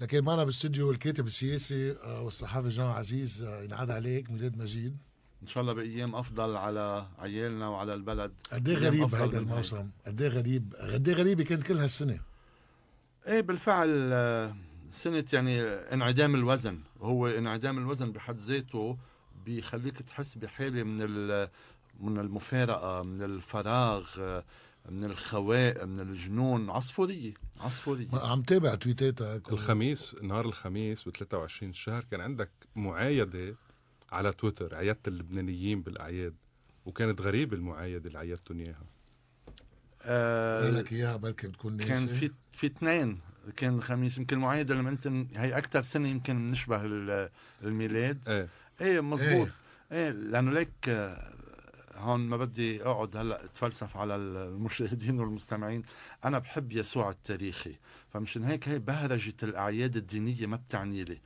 لكن معنا بالاستوديو الكاتب السياسي آه، والصحافي جان عزيز آه، ينعاد عليك ميلاد مجيد. إن شاء الله بأيام أفضل على عيالنا وعلى البلد. قد إيه أيام غريب هيك. الموسم؟ قد إيه غريب؟ قد إيه غريبه كانت كل هالسنة؟ إيه بالفعل آه، سنة يعني انعدام الوزن. هو انعدام الوزن بحد ذاته بيخليك تحس بحالة من من المفارقة من الفراغ من الخواء من الجنون. عصفورية عصفورية. ما- عم تابع تويتاتك الخميس نهار الخميس ب 23 الشهر كان عندك معايدة على تويتر عيادة اللبنانيين بالأعياد. وكانت غريبة المعايدة اللي عيدتهم إياها. آه لك إياها بركي بتكون ناسي كان في في اثنين. كان الخميس يمكن المعايدة لما أنت هي أكثر سنة يمكن بنشبه ال- الميلاد. إيه. إيه مزبوط. إيه. لأنه ليك آه، هون ما بدي أقعد هلأ أتفلسف على المشاهدين والمستمعين. أنا بحب يسوع التاريخي فمشان هيك هي بهرجة الأعياد الدينية ما بتعني لي.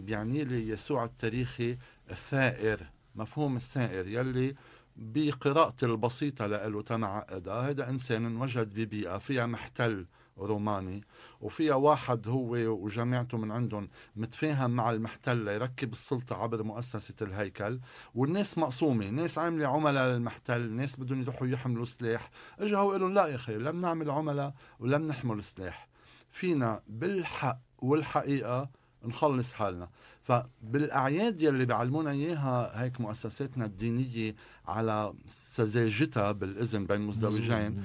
بيعني لي يسوع التاريخي الثائر مفهوم الثائر يلي بقراءتي البسيطة له تمعقدة هذا إنسان انوجد ببيئة فيها محتل. روماني وفيها واحد هو وجماعته من عندهم متفاهم مع المحتل ليركب السلطة عبر مؤسسة الهيكل والناس مقسومة ناس عاملة عملاء للمحتل ناس بدهم يروحوا يحملوا سلاح. اجوا وقالوا لا يا أخي لم نعمل عملاء ولم نحمل سلاح. فينا بالحق والحقيقة نخلص حالنا. فبالأعياد يلي بيعلمونا إياها هيك مؤسساتنا الدينية على سذاجتها بالإذن بين مزدوجين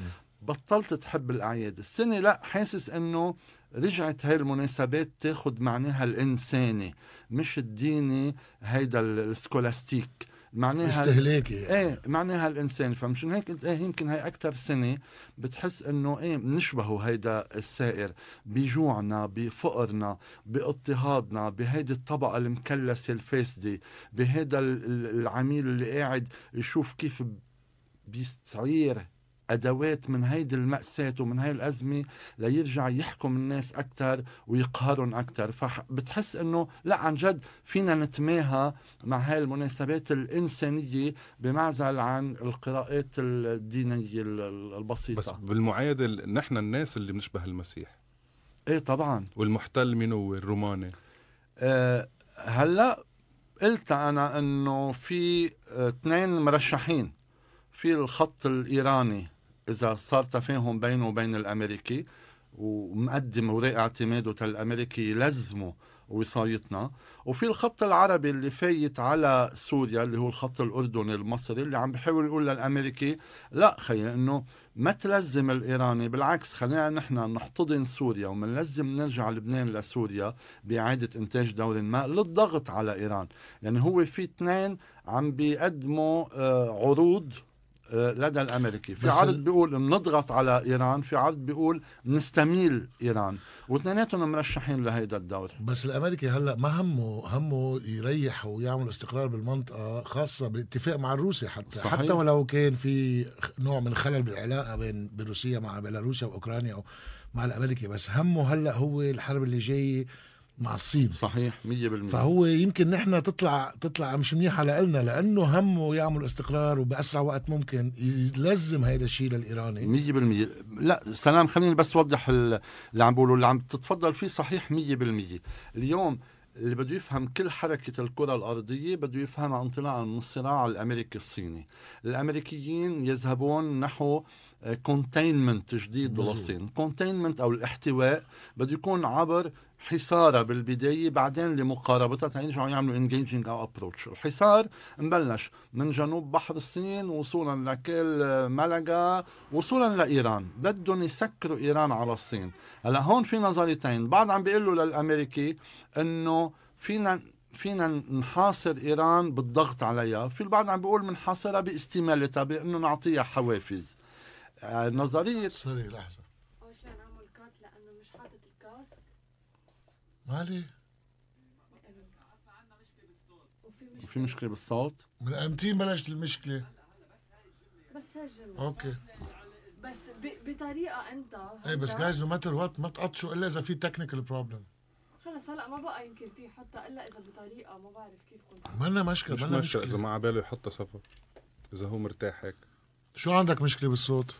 بطلت تحب الأعياد. السنة لا حاسس أنه رجعت هاي المناسبات تاخد معناها الإنساني مش الديني هيدا السكولاستيك. معناها استهلاكي إيه معناها الانسان فمشان هيك انت إيه يمكن هاي أكثر سنة بتحس إنه إيه بنشبهه هيدا السائر بجوعنا بفقرنا باضطهادنا بهيدي الطبقة المكلسة الفاسدة بهيدا ال- ال- العميل اللي قاعد يشوف كيف بيستعير أدوات من هيدي المأساة ومن هاي الأزمة ليرجع يحكم الناس أكثر ويقهرهم أكثر فبتحس إنه لا عن جد فينا نتماهى مع هاي المناسبات الإنسانية بمعزل عن القراءات الدينية ال- ال- بس ال- نحن الناس اللي بنشبه المسيح. إيه طبعا. والمحتل مين هو الروماني أه هلأ قلت أنا إنه في آه، اثنين مرشحين. في الخط الإيراني. إذا صار تفاهم بينه وبين الأمريكي ومقدم اوراق اعتماده الامريكي يلزمه وصايتنا. وفي الخط العربي اللي فايت على سوريا اللي هو الخط الأردني المصري اللي عم بحاول يقول للأمريكي لا خي إنه ما تلزم الإيراني بالعكس خلينا نحن نحتضن سوريا ومنلزم نرجع لبنان لسوريا بإعادة إنتاج دور ما للضغط على إيران. يعني هو في اثنين عم بيقدموا آه، عروض لدى الأمريكي. في عرض بيقول بنضغط على إيران في عرض بيقول نستميل إيران. واثنيناتهم مرشحين لهيدا الدور. بس الأمريكي هلأ ما همه همه يريح ويعمل استقرار بالمنطقة خاصة بالاتفاق مع الروسي حتى. صحيح. حتى ولو كان في نوع من الخلل بالعلاقة بين بين روسيا مع بيلاروسيا وأوكرانيا مع الأمريكي. بس همه هلأ هو الحرب اللي جاية مع الصين. صحيح 100% فهو يمكن نحن تطلع تطلع مش منيحه لنا لأنه همه يعمل استقرار وبأسرع وقت ممكن يلزم هيدا الشيء للإيراني. مية بالمية. لا سلام خليني بس وضح ال- اللي عم بقوله اللي عم تتفضل فيه صحيح مية بالمية. اليوم اللي بده يفهم كل حركة الكرة الأرضية بده يفهمها انطلاقا من الصراع الأمريكي الصيني. الأمريكيين يذهبون نحو containment جديد مظبوط. للصين containment أو الاحتواء بده يكون عبر حصارها بالبداية بعدين لمقاربتها تيرجعوا يعملوا engaging أو approach الحصار مبلش من جنوب بحر الصين وصولا لكل ملقا وصولا لإيران. بدهم يسكروا إيران على الصين. هلأ هون في نظريتين. بعض عم بيقولوا للأمريكي إنه فينا فينا نحاصر إيران بالضغط عليها. في البعض عم بيقول بنحاصرها باستمالتها بأنه نعطيها حوافز. آه، نظرية sorry لحظة اول شيء نعمل cut لأنه مش حاطط ال casque مشكله في مشكلة بالصوت؟ من إمتى بلشت المشكلة. بس هالجمله okay. بس ب- بطريقة أنت إيه بس جايز no matter what ما تقطشوا إلا إذا في technical problem خلص هلأ ما بقى يمكن في حتى إلا إذا بطريقة ما بعرف كيف كنت. مالنا مشكلة مش مالنا ماشي إذا مشكلة. ما عباله يحط صفر. إذا هو مرتاح هيك. شو عندك مشكلة بالصوت؟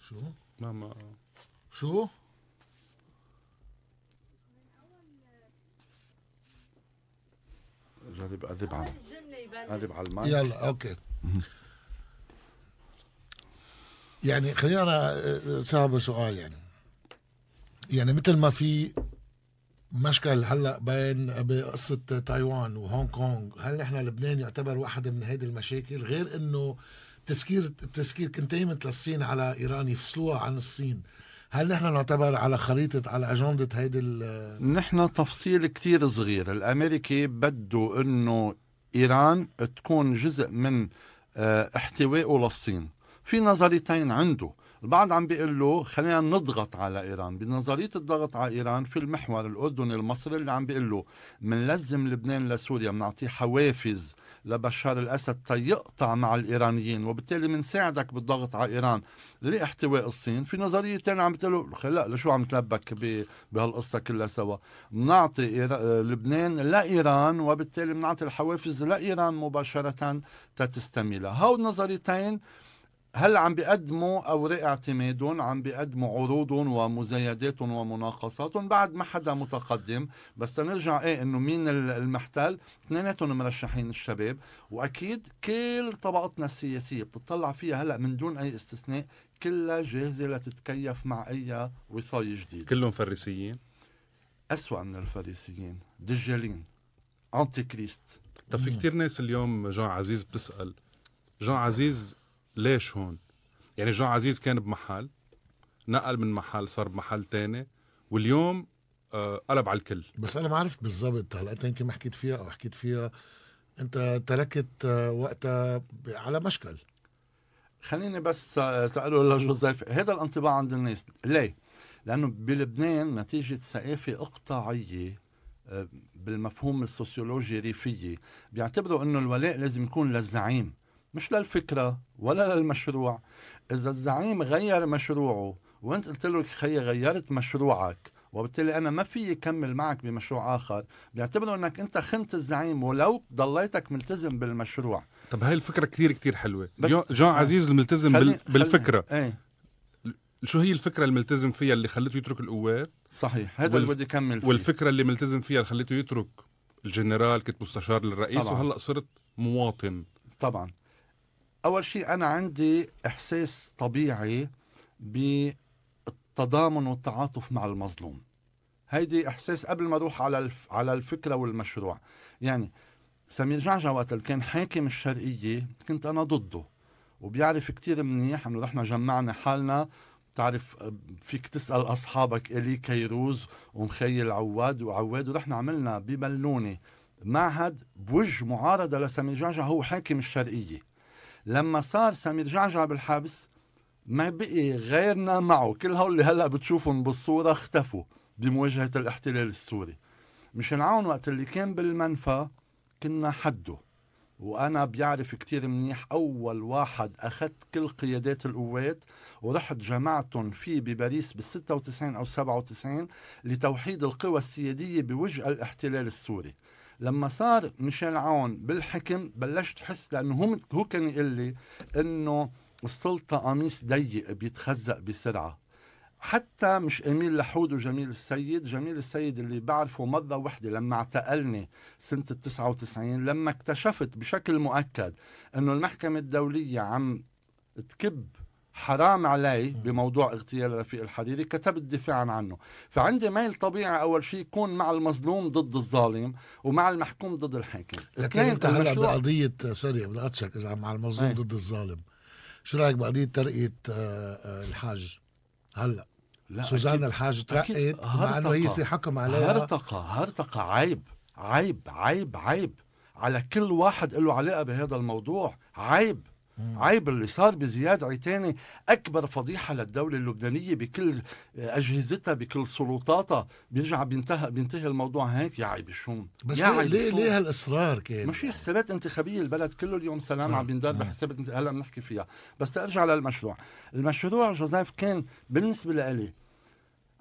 شو؟ ما ما شو؟ جرب أذب على أذب على الماء يلا أوكي. يعني خلينا أنا صعب سؤال يعني. يعني مثل ما في مشكل هلأ بين بقصه تايوان وهونغ كونغ هل إحنا لبنان يعتبر واحد من هيدي المشاكل؟ غير إنه تسكير تسكير كنتيمنت للصين على إيران يفصلوها عن الصين. هل نحن نعتبر على خريطة على أجندة هيدي ال- نحن تفصيل كتير صغير. الأمريكي بده إنه إيران تكون جزء من آه، احتوائه للصين. في نظريتين عنده. البعض عم بيقول له خلينا نضغط على إيران. بنظرية الضغط على إيران في المحور الأردني المصري اللي عم بيقول له منلزم لبنان لسوريا بنعطيه حوافز لبشار الأسد تيقطع مع الإيرانيين وبالتالي بنساعدك بالضغط على إيران لاحتواء الصين في نظرية ثانية عم بتقول له لا لشو عم تلبك ب- بهالقصة كلها سوا؟ بنعطي لبنان لإيران وبالتالي بنعطي الحوافز لإيران مباشرة تتستميلها هول النظريتين هلا عم بيقدموا أوراق اعتمادهم عم بيقدموا عروضهم ومزايداتهم ومناقصاتهم بعد ما حدا متقدم. بس تنرجع إيه إنه مين ال- المحتل؟ اثنيناتهم مرشحين الشباب. وأكيد كل طبقتنا السياسية بتطلع فيها هلأ من دون أي استثناء كلها جاهزة لتتكيف مع أي وصاية جديد كلهم فريسيين أسوأ من الفريسيين دجالين. انتي كريست طب في كتير ناس اليوم جان عزيز بتسأل. جان عزيز ليش هون؟ يعني جان عزيز كان بمحل نقل من محل صار بمحل تاني واليوم آه قلب على الكل. بس أنا ما عرفت بالضبط هلا أنت يمكن ما حكيت فيها أو حكيت فيها أنت تركت آه، وقتها على مشكل. خليني بس تقولوا لجوزيف هذا الانطباع عند الناس ليه؟ لأنه بلبنان نتيجة ثقافة إقطاعية آه، بالمفهوم السوسيولوجي ريفية. بيعتبروا أنه الولاء لازم يكون للزعيم. مش للفكرة ولا للمشروع. إذا الزعيم غير مشروعه وأنت قلت له خيي غيرت مشروعك وبالتالي أنا ما في يكمل معك بمشروع آخر بيعتبروا أنك أنت خنت الزعيم ولو ضليتك ملتزم بالمشروع. طب هاي كتير حلوة. بس- جان, جان آه. عزيز الملتزم خلي- بال... بالفكرة. خلي- إيه شو هي الفكرة الملتزم فيها اللي خلته يترك القوات صحيح هذا والف- اللي بدي أكمل فيه. والفكرة اللي ملتزم فيها اللي خلته يترك الجنرال كنت مستشار للرئيس طبعاً. وهلأ صرت مواطن. طبعا. أول شيء أنا عندي إحساس طبيعي بالتضامن والتعاطف مع المظلوم. هيدي إحساس قبل ما أروح على الف... على الفكرة والمشروع. يعني سمير جعجع وقت اللي كان حاكم الشرقية؟ كنت أنا ضده وبيعرف كتير منيح إنه رحنا جمعنا حالنا. تعرف فيك تسأل أصحابك إلي كيروز ومخيل عواد وعواد ورحنا عملنا ببلونه معهد بوجه معارضة لسمير. جعجع هو حاكم الشرقية. لما صار سمير جعجع بالحبس ما بقي غيرنا معه. كل هول اللي هلأ بتشوفهم بالصورة اختفوا بمواجهة الاحتلال السوري. مشان عون وقت اللي كان بالمنفى كنا حده. وأنا بيعرف كتير منيح أول واحد أخذت كل قيادات القوات ورحت جمعتهم فيه بباريس بال 96 أو 97 لتوحيد القوى السيادية بوجه الاحتلال السوري. لما صار ميشيل عون بالحكم بلشت احس لأنه هو هو كان يقول لي إنه السلطة قميص ضيق بيتخزق بسرعة. حتى مش اميل لحود وجميل السيد جميل السيد اللي بعرفه مرة وحده لما اعتقلني سنة ال 99 لما اكتشفت بشكل مؤكد إنه المحكمة الدولية عم تكب حرام علي بموضوع اغتيال رفيق الحريري كتبت دفاعا عنه فعندي ميل طبيعي أول شيء يكون مع المظلوم ضد الظالم ومع المحكوم ضد الحاكم لكن أنت هلأ بقضيه سوري بدي إذا مع المظلوم أي. ضد الظالم شو رأيك بقضية ترقية آه، آه، الحاج هلأ لا سوزان أكيد. الحاج. ترقت مع إنه هي. في حكم عليها هرطقة هرطقة عيب عيب عيب عيب على كل واحد له علاقة بهذا الموضوع عيب عيب اللي صار بزياد عيتاني أكبر فضيحة للدولة اللبنانية بكل أجهزتها بكل سلطاتها. بيرجع بينتهي بينتهي الموضوع هيك. يا عيب الشوم. بس يا ليه عيب ليه. ليه هالإصرار كان؟ مش حسابات انتخابية البلد كله اليوم سلام آه، عم بيندار. آه. بحسابات. هلا بنحكي فيها. بس ترجع للمشروع. المشروع جوزيف كان بالنسبة لإلي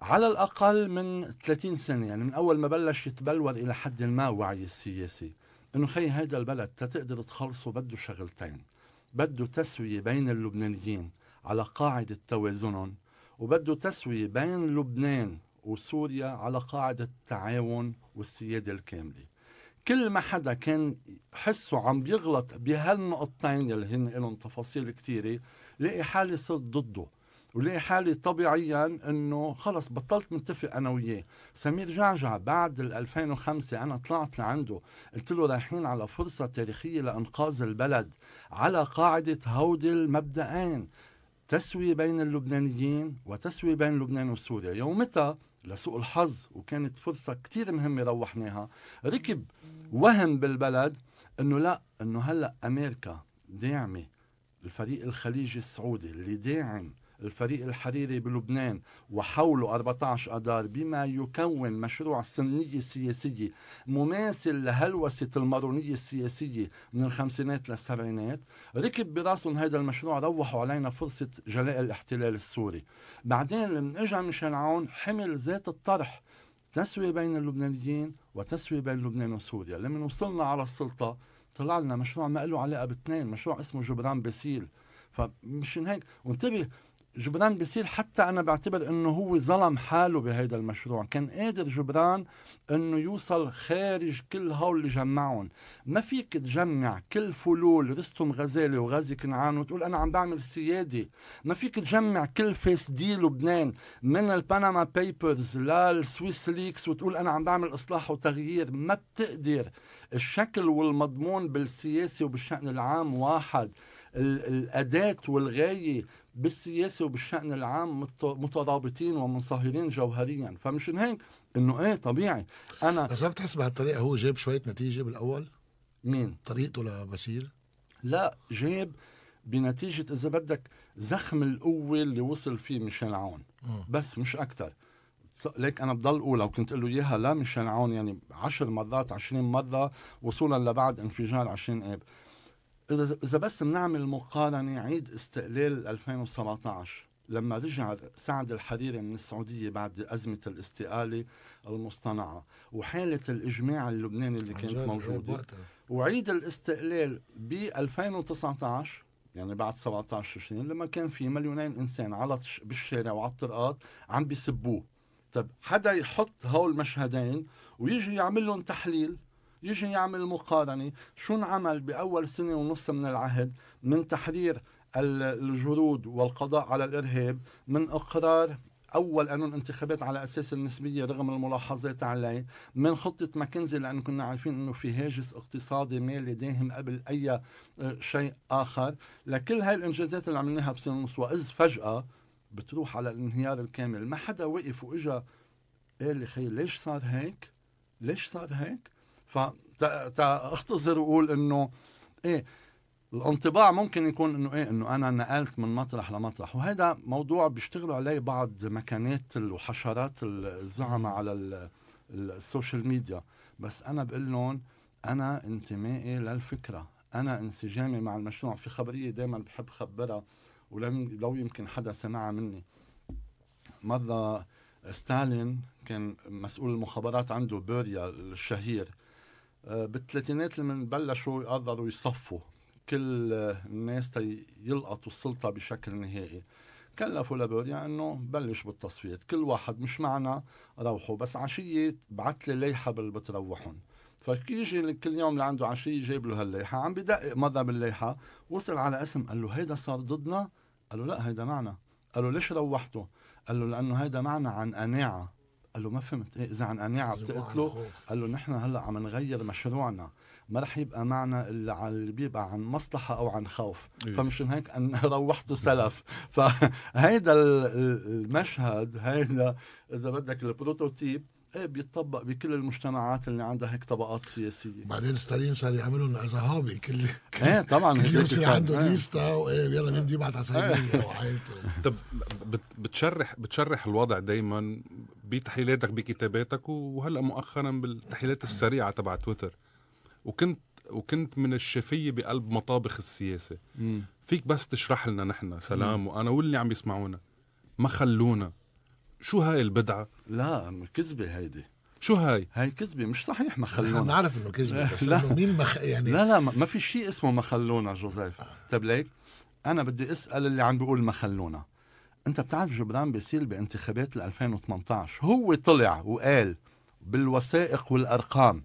على الأقل من 30 سنة يعني من أول ما بلش يتبلور إلى حد ما وعي السياسي. إنه خي هيدا البلد تتقدر تخلصه بده شغلتين. بده تسوية بين اللبنانيين على قاعدة توازنهم وبده تسوية بين لبنان وسوريا على قاعدة التعاون والسيادة الكاملة. كل ما حدا كان حسه عم بيغلط بهالنقطتين يلي هن لهم تفاصيل كثيرة لاقي حالي صرت ضده. ولقي حالي طبيعيا إنه خلص بطلت متفق أنا وياه. سمير جعجع بعد ال 2005 أنا طلعت لعنده. قلت له رايحين على فرصة تاريخية لإنقاذ البلد على قاعدة هودي المبدأين. تسوية بين اللبنانيين وتسوية بين لبنان وسوريا. يومتها لسوء الحظ وكانت فرصة كتير مهمة روحناها. ركب وهم بالبلد إنه لا إنه هلأ أمريكا داعمة. الفريق الخليجي السعودي اللي داعم الفريق الحريري بلبنان وحوله 14 أدار بما يكون مشروع سنية سياسية مماثل لهلوسة المارونية السياسية من الخمسينات للسبعينات. ركب براسهم هذا المشروع روحوا علينا فرصة جلاء الاحتلال السوري. بعدين لما اجى ميشيل عون حمل ذات الطرح. تسوية بين اللبنانيين وتسوية بين لبنان وسوريا. لما وصلنا على السلطة طلع لنا مشروع ما له علاقة باثنين مشروع اسمه جبران باسيل فمشان هيك. وانتبه جبران بيصير حتى أنا بعتبر إنه هو ظلم حاله بهيدا المشروع. كان قادر جبران إنه يوصل خارج كل هول اللي جمعهم. ما فيك تجمع كل فلول رستم غزالي وغازي كنعان وتقول أنا عم بعمل سيادة. ما فيك تجمع كل فاسدي لبنان من ال Panama Papers لل Swiss Leaks وتقول أنا عم بعمل إصلاح وتغيير. ما بتقدر. الشكل والمضمون بالسياسة وبالشأن العام واحد. الأداة والغاية بالسياسة وبالشأن العام مترابطين ومنصهرين جوهريا. فمشان هيك؟ إنه إيه طبيعي. أنا بس ما بتحس بهالطريقة هو جاب شوية نتيجة بالأول؟ مين؟ طريقته لبسيل؟ لا جاب بنتيجة إذا بدك زخم القوة اللي وصل فيه ميشيل عون. بس مش أكتر. ليك أنا بضل أقولها وكنت أقول له إياها لا ميشيل عون يعني عشر مرات عشرين مرة وصولا لبعد انفجار عشرين آب اذا بس بنعمل مقارنه عيد استقلال 2017 لما رجع سعد الحريري من السعودية بعد أزمة الاستقالة المصطنعة وحالة الإجماع اللبناني اللي كانت موجودة وعيد الاستقلال ب 2019 يعني بعد 17 سنين لما كان في مليونين إنسان على بالشارع وعلى الطرقات عم بيسبوه. طب حدا يحط هول المشهدين ويجي يعمل لهم تحليل؟ يجي يعمل مقارنة. شو انعمل بأول سنة ونص من العهد؟ من تحرير الجرود والقضاء على الإرهاب من إقرار أول قانون انتخابات على أساس النسبية رغم الملاحظات عليه من خطة ماكنزي لأنه كنا عارفين إنه في هاجس اقتصادي مالي داهم قبل أي آه، شيء آخر. لكل هاي الإنجازات اللي عملناها بسنة ونص وإذ فجأة بتروح على الانهيار الكامل ما حدا وقف وإجا قال لي خي ليش صار هيك؟ ليش صار هيك؟ فاختصر واقول إنه إيه الانطباع ممكن يكون إنه إيه إنه أنا نقلت من مطرح لمطرح. وهذا موضوع بيشتغلوا عليه بعض ماكينات وحشرات الزعماء على ال social media. بس أنا بقول لهم أنا انتمائي للفكرة. أنا انسجامي مع المشروع. في خبرية دائما بحب خبرها ولم لو يمكن حدا سمعها مني. مرة ستالين كان مسؤول المخابرات عنده بيريا الشهير. بالثلاثينات لما بلشوا قرروا يصفوا كل الناس يلقطوا السلطة بشكل نهائي. كلفوا لبوريا إنه بلش بالتصفيات كل واحد مش معنا روحوا بس عشية بعت لي ليحة بتروحهم فيجي كل يوم اللي عنده عشية جايب له هالليحة. عم بدقق مرة بالليحة وصل على اسم قال له هيدا صار ضدنا؟ قال له لا هيدا معنا. قال له ليش روحته؟ قال له لأنه هيدا معنا عن قناعة. قال له ما فهمت إيه إذا عن قناعه بتقتله؟ قال له نحن هلأ عم نغير مشروعنا ما رح يبقى معنا إلا على اللي بيبقى عن مصلحة أو عن خوف. إيه. فمشان هيك أن روحته سلف. فهيدا المشهد هيدا إذا بدك البروتوتيب إيه بيتطبق بكل المجتمعات اللي عندها هيك طبقات سياسية بعدين ستالين صار يعملون از هوبي كل إيه طبعا كل يوم يصير عنده. ليستا وايه يلا مين بدي يبعث على إيه. وعائلته طب بتشرح بتشرح الوضع دائما بتحليلاتك بكتاباتك وهلأ مؤخرا بالتحليلات السريعة تبع تويتر وكنت وكنت من الشفية بقلب مطابخ السياسة مم. فيك بس تشرح لنا نحن سلام مم. وأنا واللي عم يسمعونا ما خلونا شو هاي البدعة؟ لا كذبة هيدي. شو هاي؟ هاي كذبة مش صحيح ما خلونا. بنعرف إنه كذبة بس لا. إنه مين مخ... يعني لا لا ما في شيء اسمه ما خلونا جوزيف. طيب ليك؟ أنا بدي أسأل اللي عم بيقول ما خلونا. أنت بتعرف جبران باسيل بانتخابات ال 2018 هو طلع وقال بالوثائق والأرقام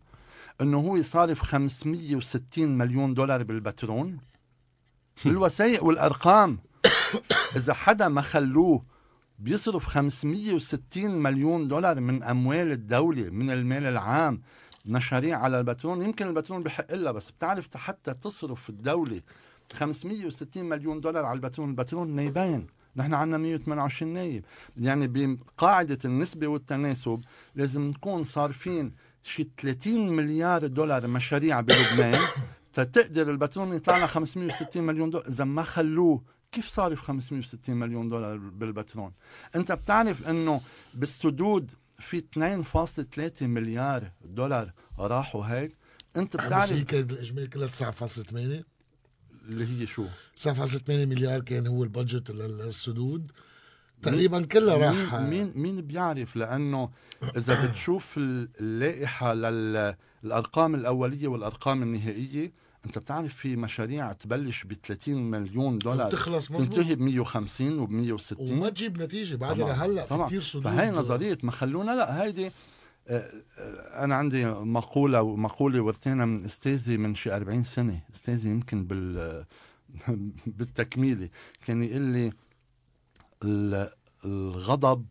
إنه هو صارف 560 مليون دولار بالبترون بالوثائق والأرقام. إذا حدا ما خلوه بيصرف 560 مليون دولار من أموال الدولة من المال العام مشاريع على البترون يمكن البترون بحق لها بس بتعرف حتى تصرف الدولة 560 مليون دولار على البترون البترون نايبين. نحن عندنا 128 نايب. يعني بقاعدة النسبة والتناسب لازم نكون صارفين شي 30 مليار دولار مشاريع بلبنان تتقدر البترون يطلع لنا 560 مليون دولار. إذا ما خلوه كيف صارف 560 مليون دولار بالبترون أنت بتعرف إنه بالسدود في 2.3 مليار دولار راحوا هيك. أنت بتعرف هي كانت الإجمالي كلها 9.8 اللي هي شو؟ 9.8 مليار كان هو البادجت للسدود تقريبا كلها راح مين مين بيعرف؟ لأنه إذا بتشوف اللائحة للارقام الأولية والأرقام النهائية انت بتعرف في مشاريع تبلش ب 30 مليون دولار تخلص تنتهي ب 150 وب 160 وما تجيب نتيجة بعد لهلا في كثير صدور فهي نظرية ما خلونا لا هيدي آه، آه، أنا عندي مقولة ومقوله ورثينا من استاذي من شي 40 سنة. استاذي يمكن بال بالتكميلة. كان يقول لي الغضب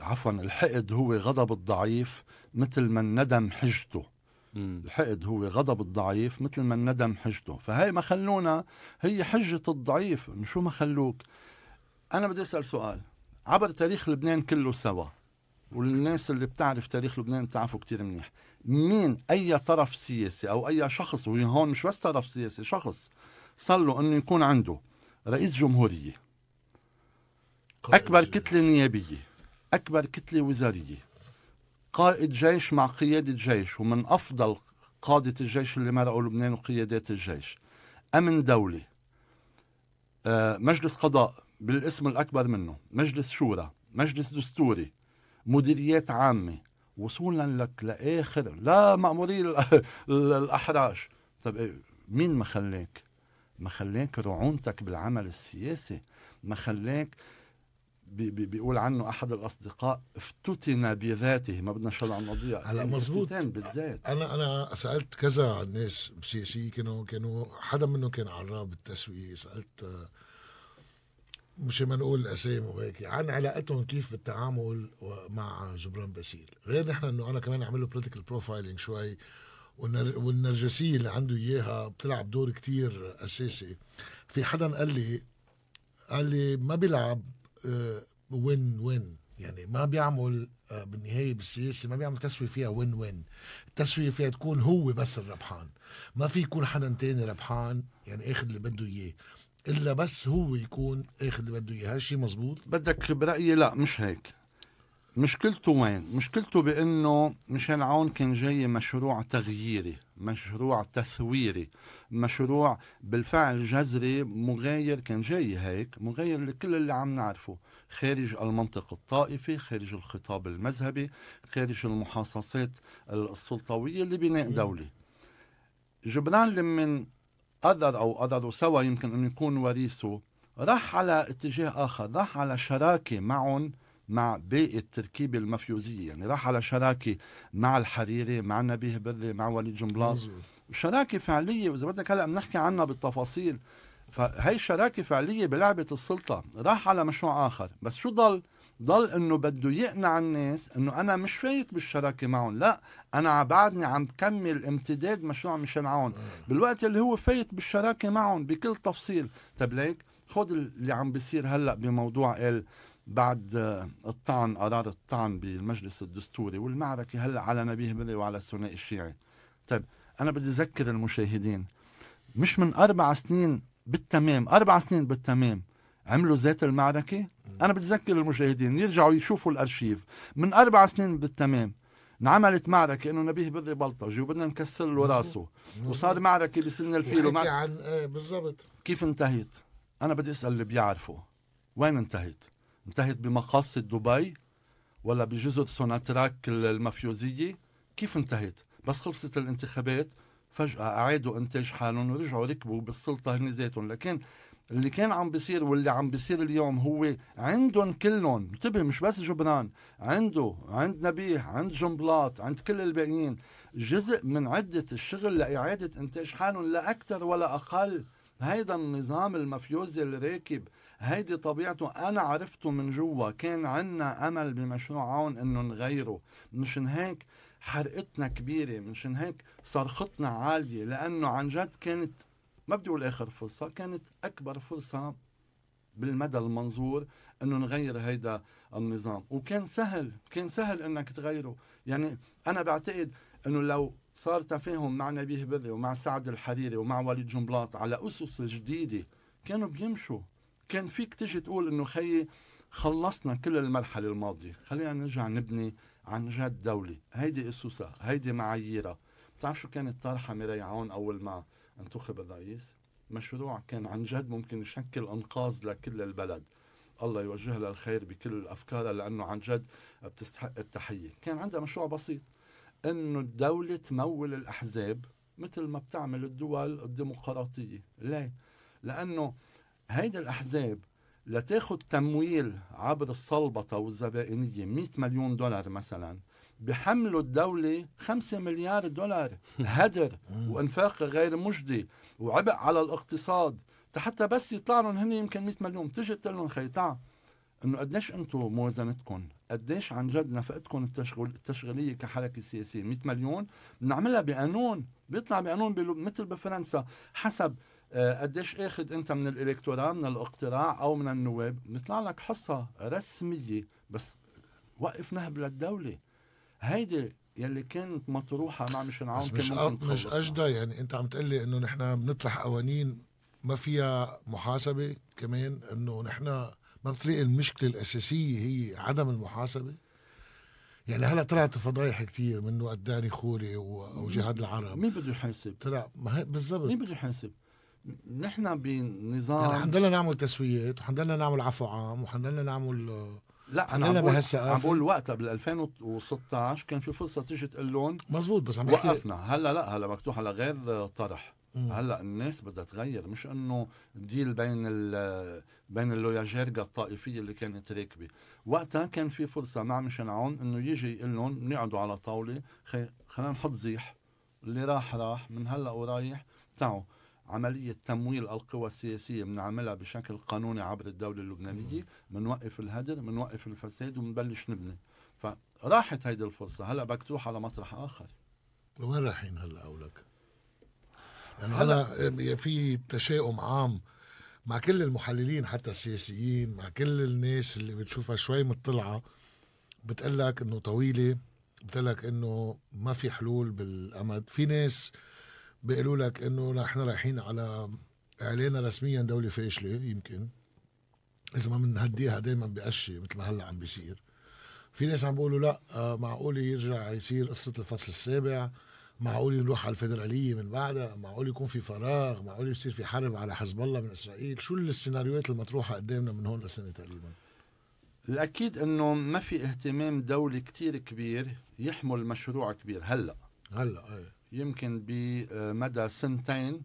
عفوا الحقد هو غضب الضعيف مثل ما الندم حجته. الحقد هو غضب الضعيف مثل ما الندم حجته. فهي ما خلونا هي حجة الضعيف. شو ما خلوك؟ أنا بدي أسأل سؤال. عبر تاريخ لبنان كله سوا والناس اللي بتعرف تاريخ لبنان بتعرفوا كتير منيح. مين أي طرف سياسي أو أي شخص وهون مش بس طرف سياسي شخص صار له أنه يكون عنده رئيس جمهورية أكبر كتلة نيابية أكبر كتلة وزارية. قائد جيش مع قيادة جيش ومن أفضل قادة الجيش اللي مرقوا لبنان وقيادات الجيش. أمن دولي. آه، مجلس قضاء بالاسم الأكبر منه مجلس شورى مجلس دستوري مديريات عامة. وصولا لك لآخر لا مأموري الأحراج. طب إيه، مين ما خلاك؟ ما خلاك رعونتك بالعمل السياسي. ما خلاك بي بي بيقول عنه أحد الأصدقاء افتتن بذاته. ما بدنا شل عن قضيه هلا مزبوط بالذات. أنا أنا سألت كذا ناس سياسيين كانوا كانوا حدا منهم كان عراب التسويق. سألت مش ما نقول اسامي وهيك عن علاقتهم كيف بالتعامل مع جبران باسيل. غير نحن إنه أنا كمان أعمل له political profiling شوي والنرجسية اللي عنده إياها بتلعب دور كتير أساسي. في حدا قال لي قال لي ما بيلعب win آه، win يعني ما بيعمل آه، بالنهاية بالسياسة ما بيعمل تسوية فيها win win التسوية فيها تكون هو بس الربحان. ما في يكون حدا تاني ربحان يعني آخذ اللي بده إياه. إلا بس هو يكون آخذ اللي بده إياه. هالشيء مزبوط؟ بدك برأيي لا مش هيك. مشكلته وين؟ مشكلته بأنه مشان عون كان جاي مشروع تغييري، مشروع تثويري، مشروع بالفعل جذري مغاير كان جاي هيك، مغاير لكل اللي عم نعرفه، خارج المنطق الطائفي، خارج الخطاب المذهبي، خارج المحاصصات السلطوية لبناء دولي. جبران لمن قدر أو قدروا سوا يمكن انه يكون وريثه راح على اتجاه آخر، راح على شراكة معهم مع باقي التركيبة المفيوزية يعني راح على شراكة مع الحريري مع نبيه بري مع وليد جنبلاط شراكة فعلية وإذا بدك هلأ بنحكي عنها بالتفاصيل فهي شراكة فعلية بلعبة السلطة. راح على مشروع آخر. بس شو ضل؟ ضل إنه بده يقنع الناس إنه أنا مش فايت بالشراكة معهم. لا أنا بعدني عم بكمل امتداد مشروع ميشال عون بالوقت اللي هو فايت بالشراكة معهم بكل تفصيل. طب ليك خذ اللي عم بيصير هلا بموضوع ال بعد الطعن قرار الطعن بالمجلس الدستوري والمعركة هلا على نبيه بري وعلى الثنائي الشيعي؟ طيب أنا بدي أذكر المشاهدين مش من أربع سنين بالتمام أربع سنين بالتمام عملوا ذات المعركة؟ أنا بتذكر المشاهدين يرجعوا يشوفوا الأرشيف. من أربع سنين بالتمام انعملت معركة إنه نبيه بدري بلطجي وبدنا نكسر له راسه. وصار معركة بسن الفيل ومع... عن إيه بالضبط. كيف انتهت؟ أنا بدي أسأل اللي بيعرفوا وين انتهت؟ انتهت بمقاصد دبي ولا بجزر سوناتراك المافيوزية؟ كيف انتهت؟ بس خلصت الانتخابات فجأة أعادوا إنتاج حالهم ورجعوا ركبوا بالسلطة هن ذاتهم لكن اللي كان عم بيصير واللي عم بيصير اليوم هو عندهم كلهم انتبه مش بس جبران عنده عند نبيه عند جنبلاط عند كل الباقيين. جزء من عدة الشغل لإعادة إنتاج حالهم لا أكثر ولا أقل. هيدا النظام المفيوزي اللي راكب هيدي طبيعته. أنا عرفته من جوا. كان عنا أمل بمشروع عون إنه نغيره. مشان هيك حرقتنا كبيرة. مشان هيك صرختنا عالية. لأنه عن جد كانت ما بدي أقول آخر فرصة كانت أكبر فرصة بالمدى المنظور إنه نغير هيدا النظام. وكان سهل. كان سهل إنك تغيره. يعني أنا بعتقد إنه لو صار تفاهم مع نبيه بري ومع سعد الحريري ومع وليد جنبلاط على أسس جديدة كانوا بيمشوا. كان فيك تجي تقول إنه خيي خلصنا كل المرحلة الماضية. خلينا نرجع نبني عن جد دولة. هيدي اسسها هيدي معاييرها. بتعرف شو كانت طارحه ميراي عون أول ما انتخب الرئيس؟ مشروع كان عن جد ممكن يشكل أنقاذ لكل البلد. الله يوجه لها الخير بكل افكارها لأنه عن جد بتستحق التحية. كان عندها مشروع بسيط إنه الدولة تمول الأحزاب مثل ما بتعمل الدول الديمقراطية. ليه؟ لأنه هيدي الأحزاب لتاخذ تمويل عبر الصلبطه والزبائنية 100 مليون دولار مثلا بحملوا الدولة 5 مليار دولار هدر وإنفاق غير مجدي وعبء على الاقتصاد حتى بس يطلع لهم هن يمكن 100 مليون. تجي تقول لهم خي تعال إنه قديش أنتم موازنتكم؟ قديش عن جد نفقتكم التشغل التشغيلية كحركة سياسية؟ 100 مليون بنعملها بقانون بيطلع بقانون مثل بفرنسا حسب قديش اخذ انت من الالكتوراه من الأقتراع أو من النواب؟ بيطلع لك حصة رسمية بس وقف نهب للدوله هيدي يلي كانت مطروحة مع مشان عون كان مش ممكن مش أجدى يعني أنت عم تقول لي إنه نحن بنطرح قوانين ما فيها محاسبة كمان إنه نحن ما بتلاقي المشكلة الأساسية هي عدم المحاسبة. يعني هلا طلعت فضايح كثير منه قداني خوري وجهاد العرب. مين بده يحاسب؟ طلع ما هي بالضبط. مين بده يحاسب؟ نحن بنظام يعني حنضلنا نعمل تسويات وحنضلنا نعمل عفو عام وحنضلنا نعمل لا أنا عم بقول عم بقول وقتها بال 2016 كان في فرصة تيجي تقول لهم مزبوط بس عم وقفنا. هلأ لا هلأ مفتوح على غير طرح. مم. هلأ الناس بدها تغير مش إنه ديل بين ال بين اللوياجيرجا الطائفية اللي كانت راكبة. وقتها كان في فرصة مع مشان عون إنه يجي يقول لهم بنقعدوا على طاولة خلينا نحط زيح اللي راح راح من هلأ ورايح تعوا. عملية تمويل القوى السياسية بنعملها بشكل قانوني عبر الدولة اللبنانية بنوقف الهدر بنوقف الفساد وبنبلش نبني. فراحت هيدي الفرصة. هلا بدك تروح على مطرح آخر. وين رايحين هلا أولك؟ يعني هلا في تشاؤم عام مع كل المحللين حتى السياسيين مع كل الناس اللي بتشوفها شوي مطلعة. بتقول لك إنه طويلة بتقول لك إنه ما في حلول بالأمد. في ناس بيقولوا لك إنه نحن رايحين على إعلان رسميا دولة فاشله يمكن. إذا ما بنهديها دائما بقشي مثل ما هلأ عم بيصير. في ناس عم بيقولوا لأ آه، معقول يرجع يصير قصة الفصل السابع. معقول نروح على الفدراليه من بعدها. معقول يكون في فراغ. معقول يصير في حرب على حزب الله من إسرائيل. شو السيناريوهات المطروحة قدامنا من هون لسنة تقريبا؟ الأكيد إنه ما في اهتمام دولي كتير كبير يحمل مشروع كبير هلأ. هلأ إيه. يمكن بمدى سنتين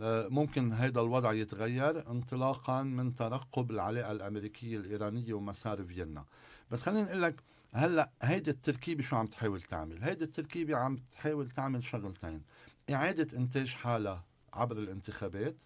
آه، ممكن هذا الوضع يتغير انطلاقا من ترقب العلاقة الأمريكية الإيرانية ومسار فيينا. بس خليني أقول لك هلأ هيدي التركيبة شو عم تحاول تعمل؟ هيدي التركيبة عم تحاول تعمل شغلتين. إعادة إنتاج حالها عبر الانتخابات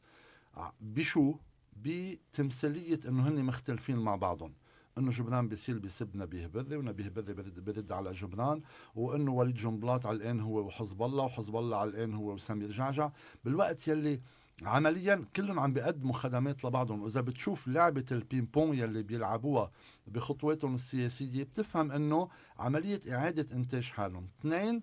بشو؟ بتمثيلية إنه هن مختلفين مع بعضهم. إنه جبران بيصير بيسب نبيه بري ونبيه بري برد, برد على جبران وإنه وليد جنبلاط علقان هو وحزب الله وحزب الله علقان هو وسمير جعجع بالوقت يلي عمليا كلهم عم بيقدموا خدمات لبعضهم. وإذا بتشوف لعبة البين بون يلي بيلعبوها بخطواتهم السياسية بتفهم إنه عملية إعادة إنتاج حالهم. اثنين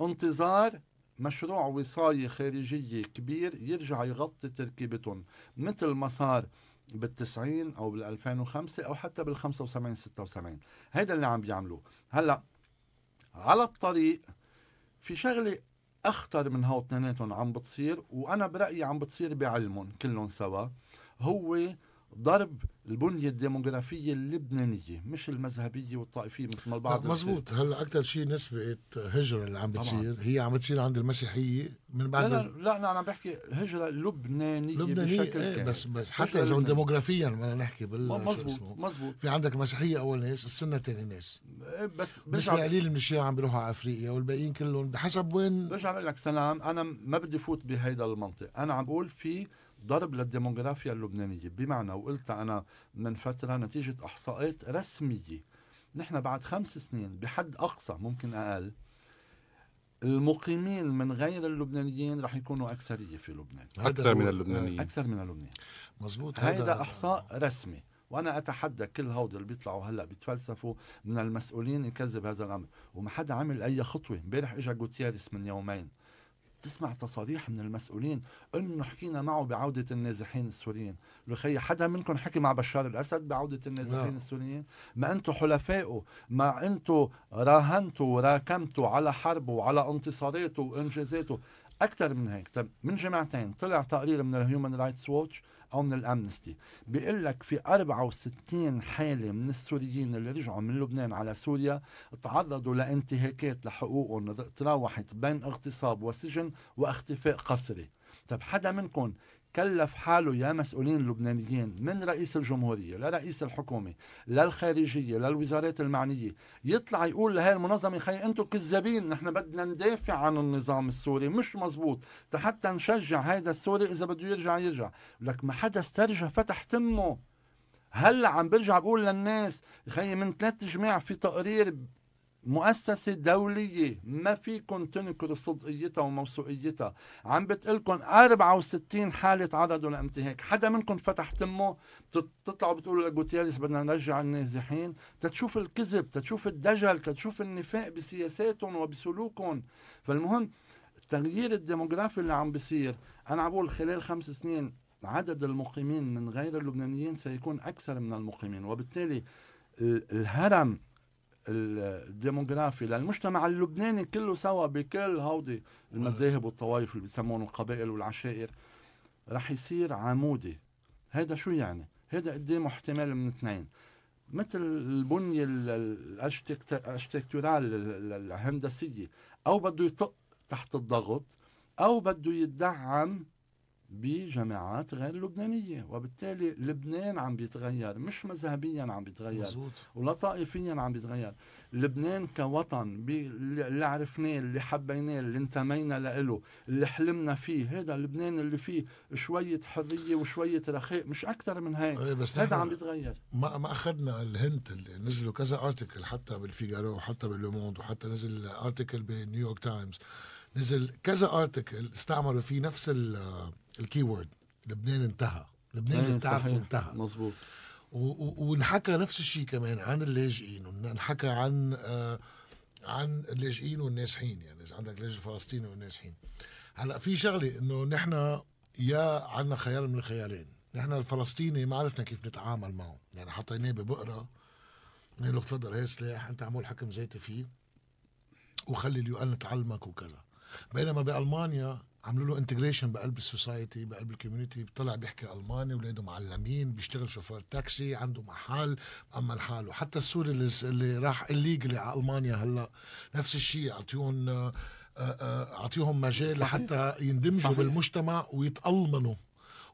انتظار مشروع وصاية خارجية كبير يرجع يغطي تركيبتهم. مثل ما صار بالتسعين أو بال 2005 أو حتى بال 75 76 هيدا اللي عم بيعملوه. هلأ على الطريق في شغلة أخطر من هاو اثنيناتهم عم بتصير وأنا برأيي عم بتصير بعلمهم كلهم سوا هو ضرب البنية الديموغرافية اللبنانية مش المذهبية والطائفية مثل ما البعض مزبوط. هلأ أكثر شيء نسبة هجرة اللي عم بتصير هي عم بتصير عند المسيحية من لا بعد لا, لا أنا عم بحكي هجرة لبنانية, لبنانية بشكل إيه بس بس هجرة حتى إذا لبنانية. ديموغرافيا بدنا نحكي بال مزبوط. مزبوط. في عندك مسيحية أول ناس السنة ثاني ناس. بس نسبة برجع قليل من الشيعة عم بيروحوا على أفريقيا والباقيين كلهم بحسب وين برجع بقول لك سلام أنا ما بدي فوت بهيدا المنطق. أنا عم بقول في ضرب للديموغرافيا اللبنانية. بمعنى وقلت أنا من فترة نتيجة إحصاءات رسمية. نحن بعد خمس سنين بحد أقصى ممكن أقل المقيمين من غير اللبنانيين رح يكونوا أكثرية في لبنان. هذا أكثر هو- من اللبنانيين. أكثر من اللبنانيين. مزبوط هيدا إحصاء رسمي. وأنا أتحدى كل هود اللي بيطلعوا هلأ بيتفلسفوا من المسؤولين يكذب هذا الأمر. وما حدا عمل أي خطوة. امبارح إجا جوتيريس من يومين. تسمع تصاريح من المسؤولين إنه حكينا معه بعودة النازحين السوريين. لخي حدا منكم حكي مع بشار الأسد بعودة النازحين لا. السوريين؟ ما أنتم حلفائه ما أنتم راهنتوا وراكمتوا على حربه وعلى انتصاراته وإنجازاته. أكثر من هيك. طب من جمعتين طلع تقرير من الهيومن رايتس ووتش أو من الأمنستي. بيقول لك في 64 حالة من السوريين اللي رجعوا من لبنان على سوريا تعرضوا لانتهاكات لحقوقهم تراوحت بين اغتصاب وسجن واختفاء قسري. طب حدا منكم كلف حاله يا مسؤولين لبنانيين من رئيس الجمهورية لرئيس الحكومة للخارجية للوزارات المعنية يطلع يقول لهي المنظمة خي أنتم كذابين نحن بدنا ندافع عن النظام السوري مش مزبوط حتى نشجع هيدا السوري إذا بده يرجع يرجع. لك ما حدا استرجع فتح تمه. هلأ عم برجع بقول للناس خي من ثلاث جماع في تقرير مؤسسة دولية ما فيكم تنكروا صدقيتها وموثوقيتها عم بتقلكم 64 حالة تعرضوا لانتهاك حدا منكم فتح تمه تت- تطلعوا بتقولوا لجوتيريس بدنا نرجع النازحين. تتشوف الكذب تتشوف الدجل تتشوف النفاق بسياساتهم وبسلوكهم فالمهم التغيير الديموغرافي اللي عم بيصير أنا عم بقول خلال خمس سنين عدد المقيمين من غير اللبنانيين سيكون أكثر من المقيمين. وبالتالي ال- الهرم الديموغرافي للمجتمع اللبناني كله سوا بكل هودي المذاهب والطوائف اللي بيسمون القبائل والعشائر رح يصير عمودي. هذا شو يعني؟ هذا قدامه احتمال من اثنين. مثل البنية ال- ال- ال architect- ال architectural ال- ال- الهندسية أو بده يطق تحت الضغط أو بده يدعم بجماعات غير لبنانية وبالتالي لبنان عم بيتغير مش مذهبيا عم بيتغير مزبوط ولا طائفيا عم بيتغير. لبنان كوطن اللي عرفناه اللي حبيناه اللي انتمينا له اللي حلمنا فيه هذا لبنان اللي فيه شوية حرية وشوية رخاء مش أكثر من هيك. إيه هذا نحن عم بيتغير. ما ما أخذنا ال hint اللي نزلوا كذا article حتى بالفيجارو وحتى باللوموند وحتى نزل article بنيويورك تايمز. نزل كذا ارتكل استعملوا فيه نفس الكي وورد لبنان انتهى. لبنان اللي إيه، بتعرفه. انتهى. مظبوط. و- و- ونحكى نفس الشيء كمان عن اللاجئين. ونحكى عن آه عن اللاجئين والنازحين. يعني إذا عندك لاجئ فلسطيني والنازحين. هلأ في شغلة إنه نحن يا عندنا خيار من الخيارين نحن الفلسطيني ما عرفنا كيف نتعامل معه يعني حطيناه ببقره قلنا له تفضل هي سلاح أنت عمول حكم ذاتي فيه. وخلي ال UN تعلمك وكذا. بينما بألمانيا عملوا له integration بقلب ال society بقلب ال community طلع بيحكي ألماني اولاده معلمين بيشتغل شوفير تاكسي عنده محل مأمن حاله حتى السوري اللي, اللي راح illegally على ألمانيا هلا نفس الشيء أعطيهم آه، آه، أعطيهم مجال. لحتى يندمجوا صحيح. بالمجتمع ويتألمنوا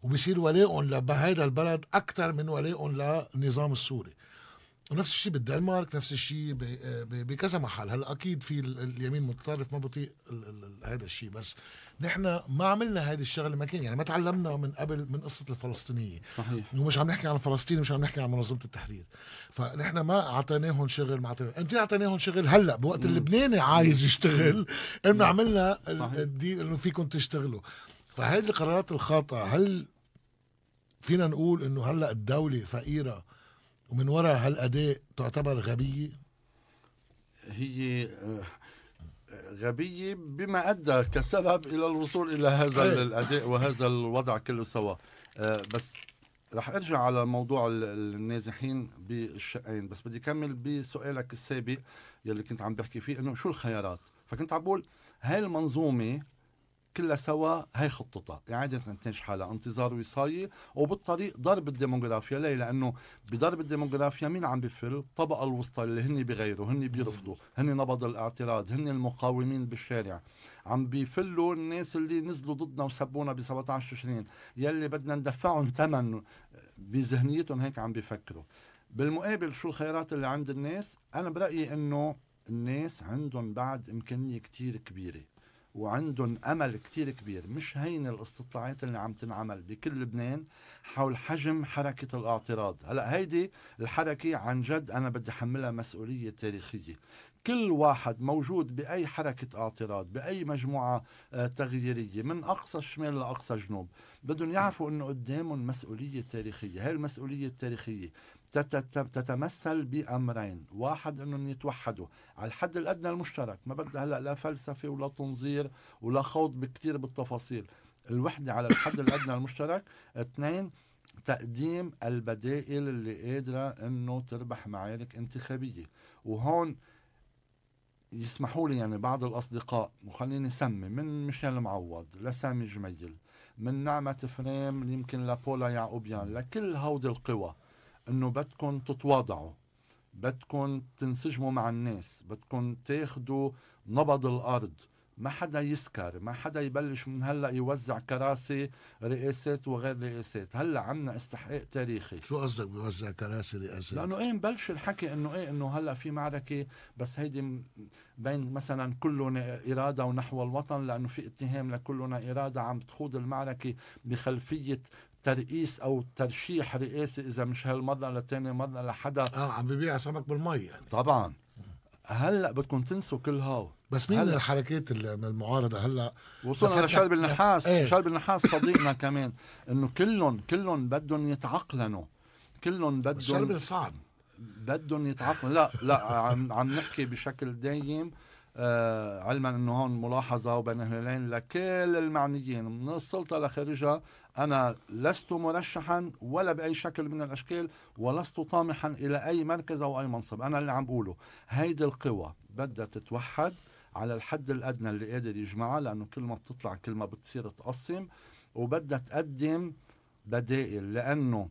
وبصير ولائهم لهذا البلد أكثر من ولائهم للنظام السوري ونفس الشيء بالدنمارك نفس الشيء ب- بكذا محل. هلأ أكيد في ال- اليمين متطرف ما بطيء هذا الشيء. بس نحن ما عملنا هذه الشغلة ما كان يعني ما تعلمنا من قبل من قصة الفلسطينية. صحيح. ومش عم نحكي عن فلسطين مش عم نحكي عن منظمة التحرير. فنحن ما اعطيناهم شغل ما اعطيناهم انت اعطيناهم شغل هلأ بوقت اللبناني عايز يشتغل. إنه عملنا. الديل إنه فيكم تشتغلوا. فهذه القرارات الخاطئة. هل فينا نقول إنه هلأ الدولة فقيرة؟ ومن وراء هالاداء تعتبر غبية؟ هي آه، غبية بما أدى كسبب إلى الوصول إلى هذا أي. الأداء وهذا الوضع كله سوا. آه، بس رح أرجع على موضوع ال- النازحين بالشقين. بس بدي أكمل بسؤالك السابق يلي كنت عم بحكي فيه إنه شو الخيارات؟ فكنت عم بقول هاي المنظومة كلها سوا هي خطتها. إعادة إنتاج حالها انتظار وصاية وبالطريق ضرب الديموغرافيا. ليه؟ لأنه بضرب الديموغرافيا مين عم بفل الطبقة الوسطى اللي هن بغيروا هن بيرفضوا هن نبض الاعتراض هن المقاومين بالشارع عم بيفلوا الناس اللي نزلوا ضدنا وسبونا ب 17 تشرين يلي بدنا ندفعهم ثمن بذهنيتهم هيك عم بيفكروا. بالمقابل شو الخيارات اللي عند الناس؟ أنا برأيي إنه الناس عندهم بعد إمكانية كتير كبيرة. وعندهم أمل كتير كبير. مش هين الأستطلاعات اللي عم تنعمل بكل لبنان حول حجم حركة الاعتراض. هلا هيدي الحركة عن جد أنا بدي أحملها مسؤولية تاريخية. كل واحد موجود بأي حركة اعتراض بأي مجموعة آه، تغييرية من أقصى الشمال لأقصى الجنوب بدهم يعرفوا إنه قدامهم مسؤولية تاريخية. هاي المسؤولية التاريخية تتمثل بأمرين. واحد إنهم يتوحدوا. على الحد الأدنى المشترك. ما بدها هلأ لا فلسفه ولا تنظير ولا خوض بكثير بالتفاصيل. الوحدة على الحد الأدنى المشترك. اثنين تقديم البدائل اللي قادرة إنه تربح معارك انتخابية. وهون يسمحوا لي يعني بعض الأصدقاء وخليني سمي من ميشيل معوض لسامي جميل من نعمة فريم يمكن لبولا يعقوبيان لكل هودي القوى. إنه بدكم تتواضعوا بدكم تنسجموا مع الناس بدكم تاخذوا نبض الأرض. ما حدا يسكر ما حدا يبلش من هلأ يوزع كراسي رئاسات وغير رئاسات. هلأ عندنا استحقاق تاريخي. شو قصدك بيوزع كراسي رئاسات؟ لأنه إيه مبلش الحكي إنه إيه إنه هلأ في معركة بس هيدي بين مثلا كلنا إرادة ونحو الوطن لأنه في اتهام لكلنا إرادة عم تخوض المعركة بخلفية ترئيس أو ترشيح رئاسي إذا مش هالمرة لتاني مرة لحدا آه عم ببيع سمك بالمي يعني. طبعا. هلأ بدكم تنسوا كل هاو. بس مين هلأ. الحركات المعارضة هلأ؟ وصلنا لشرب النحاس. إيه؟ شرب النحاس صديقنا كمان إنه كلهم كلهم بدهم يتعقلنوا. كلهم بدهم شرب صعب. بدهم يتعقلوا لا لا عم عم نحكي بشكل دايم. آه علما إنه هون ملاحظة وبين هلالين لكل المعنيين. من السلطة لخارجها أنا لست مرشحا ولا بأي شكل من الأشكال ولست طامحا إلى أي مركز أو أي منصب. أنا اللي عم بقوله هيدي القوى بدها تتوحد على الحد الأدنى اللي قادر يجمعها لأنه كل ما بتطلع كل ما بتصير تقسم وبدها تقدم بدائل لأنه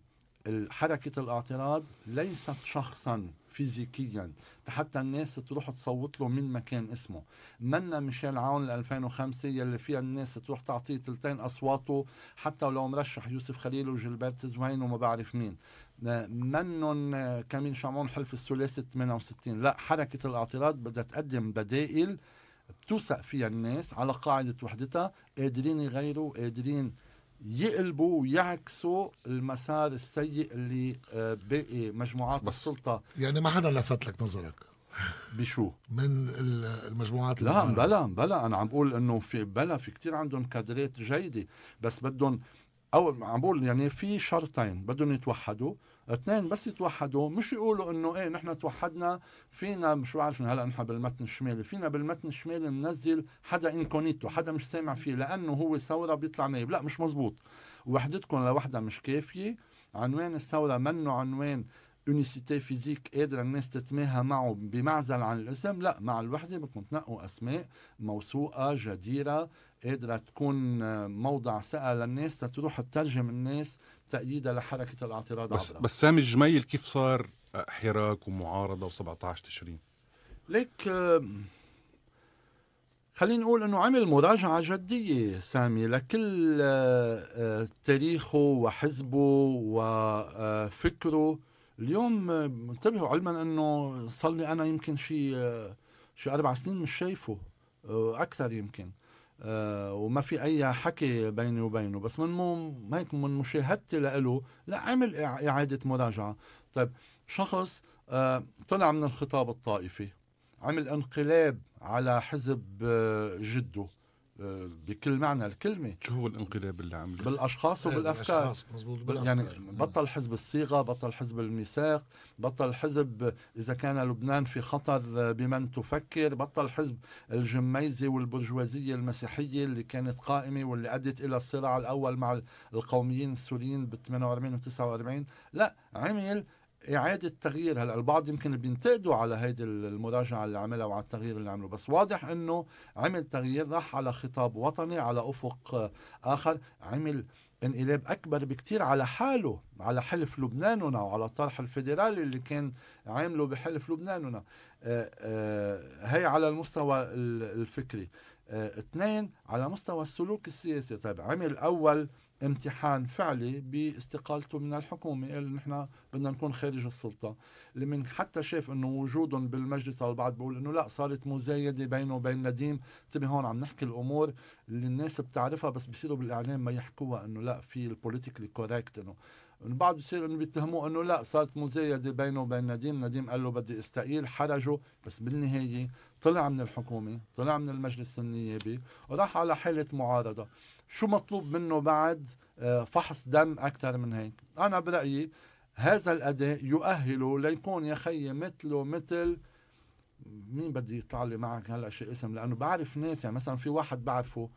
حركه الاعتراض ليست شخصا فيزيكيا حتى الناس تروح تصوت له من مكان اسمه. منا ميشيل عون ل 2005 يلي فيها الناس تروح تعطيه ثلثين أصواته حتى ولو مرشح يوسف خليل وجلبرت زوين وما بعرف مين. منن كمين شامون حلف الثلاثي 68 لا حركة الاعتراض بدها تقدم بدائل بتوثق فيها الناس على قاعدة وحدتها قادرين يغيروا قادرين يقلبوا ويعكسوا المسار السيء اللي آه، باقي مجموعات بس السلطة. يعني ما حدا لفت لك نظرك؟ بشو؟ من المجموعات لا بلا بلا. أنا عم بقول إنه في بلا في كتير عندهم كادرات جيدة. بس بدهم أو عم بقول يعني في شرطين بدهم يتوحدوا. اثنين بس يتوحدوا مش يقولوا إنه إيه نحن توحدنا فينا مش بعرف هلأ نحن بالمتن الشمالي فينا بالمتن الشمالي ننزل حدا إنكونيتو حدا مش سامع فيه لأنه هو ثوره بيطلع نايب. لأ مش مزبوط وحدتكم لوحدها مش كافية. عنوان الثورة منه عنوان unicité physique قادرة الناس تتماهى معه بمعزل عن الاسم. لأ مع الوحدة بدكم تنقوا أسماء موثوقة جديرة قادرة تكون موضع ثقة للناس تروح تترجم الناس تأييدا لحركة الاعتراض بس, عبرها. بس سامي الجميل كيف صار حراك ومعارضة و17 تشرين؟ ليك خلينا نقول إنه عمل مراجعة جدية سامي لكل آه، آه، تاريخه وحزبه وفكره اليوم انتبهوا علما إنه صار لي أنا يمكن شي شي أربع سنين مش شايفه أكثر يمكن. آه، وما في أي حكي بيني وبينه بس من مو هيك من مشاهدتي له لا عمل إعادة مراجعة. طيب شخص آه، طلع من الخطاب الطائفي عمل انقلاب على حزب آه، جده بكل معنى الكلمة. شو هو الانقلاب اللي عمله؟ بالأشخاص إيه، وبالأفكار. بالأشخاص يعني بطل حزب الصيغة بطل حزب الميثاق بطل حزب إذا كان لبنان في خطر بمن تفكر بطل حزب الجميزة والبرجوازية المسيحية اللي كانت قائمة واللي أدت إلى الصراع الأول مع القوميين السوريين ب 48 و 49 لا عمل إعادة تغيير. هلأ البعض يمكن بينتقدوا على هيدي المراجعة اللي عملها وعلى التغيير اللي عمله بس واضح أنه عمل تغيير راح على خطاب وطني على أفق آخر. عمل انقلاب أكبر بكتير على حاله على حلف لبناننا وعلى الطرح الفيدرالي اللي كان عامله بحلف لبناننا. آه، آه، هي على المستوى الفكري. آه، اثنين على مستوى السلوك السياسي. طيب عمل أول امتحان فعلي باستقالته من الحكومة. قال نحن بدنا نكون خارج السلطة. اللي من حتى شاف إنه وجودهم بالمجلس البعض بيقول إنه لا صارت مزايدة بينه وبين نديم. انتبه هون عم نحكي الأمور اللي الناس بتعرفها بس بصيروا بالإعلام ما يحكوها إنه لا في ال politically correct إنه. البعض بصير إنه بيتهموه إنه لا صارت مزايدة بينه وبين نديم، نديم قال له بدي استقيل حرجه بس بالنهاية طلع من الحكومة، طلع من المجلس النيابي وراح على حالة معارضة، شو مطلوب منه بعد آه، فحص دم أكثر من هيك؟ أنا برأيي هذا الاداء يؤهله ليكون يا خيي مثله مثل مين بدي يطلع لي معك هلا شيء اسم؟ لأنه بعرف ناس يعني مثلا في واحد بعرفه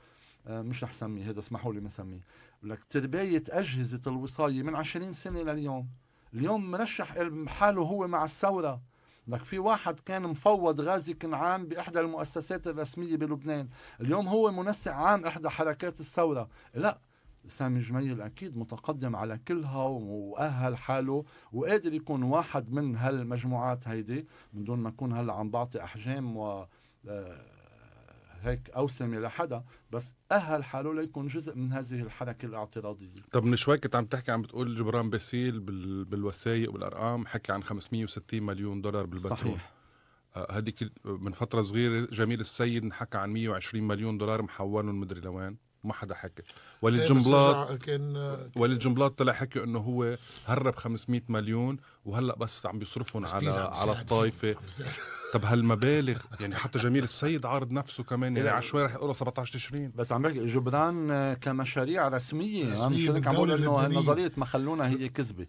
آه، مش رح سميه هذا اسمحوا لي ما سميه. لك ترباية أجهزة الوصاية من 20 سنة لليوم. اليوم مرشح حاله هو مع الثورة. لك في واحد كان مفوض غازي كنعان بإحدى المؤسسات الرسمية بلبنان. اليوم هو منسق عام إحدى حركات الثورة. لا سامي جميل أكيد متقدم على كلها وأهل حاله وقادر يكون واحد من هالمجموعات هيدي من دون ما أكون هلأ عم بعطي أحجام و آه، هيك أوسمة لحدا بس أهل حاله ليكون جزء من هذه الحركة الاعتراضية. طب من شوي كنت عم تحكي عم بتقول جبران باسيل بالوثائق والأرقام حكي عن 560 مليون دولار بالبترول. صحيح. هذيك آه من فترة صغيرة جميل السيد حكى عن 120 مليون دولار محولهم مدري لوين. ما حدا حكى وليد إيه، جنبلاط كان وليد جنبلاط طلع حكي إنه هو هرب 500 مليون وهلأ بس عم بيصرفهم على على الطائفه طب هالمبالغ يعني حتى جميل السيد عارض نفسه كمان يعني عشوائي رح يقول 17 تشرين. بس عم بحكي جبران كمشاريع رسمية. رسمية مش عم بقول إنه نظريه ما خلونا هي كذبة.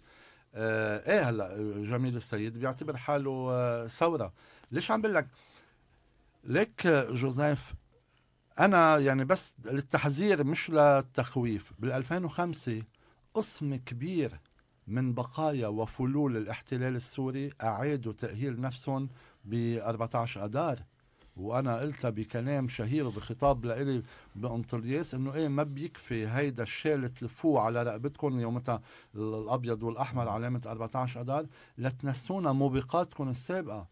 آه إيه هلأ جميل السيد بيعتبر حاله آه ثورة. ليش عم بقول لك؟ ليك جوزيف أنا يعني بس للتحذير مش للتخويف. بال 2005 قسم كبير من بقايا وفلول الاحتلال السوري أعادوا تأهيل نفسهم ب 14 اذار وأنا قلتها بكلام شهير وبخطاب لإلي بانطلياس إنه إيه ما بيكفي هيدا الشال تلفوه على رقبتكم يومتها الأبيض والأحمر علامة 14 اذار لتنسونا موبقاتكم السابقة.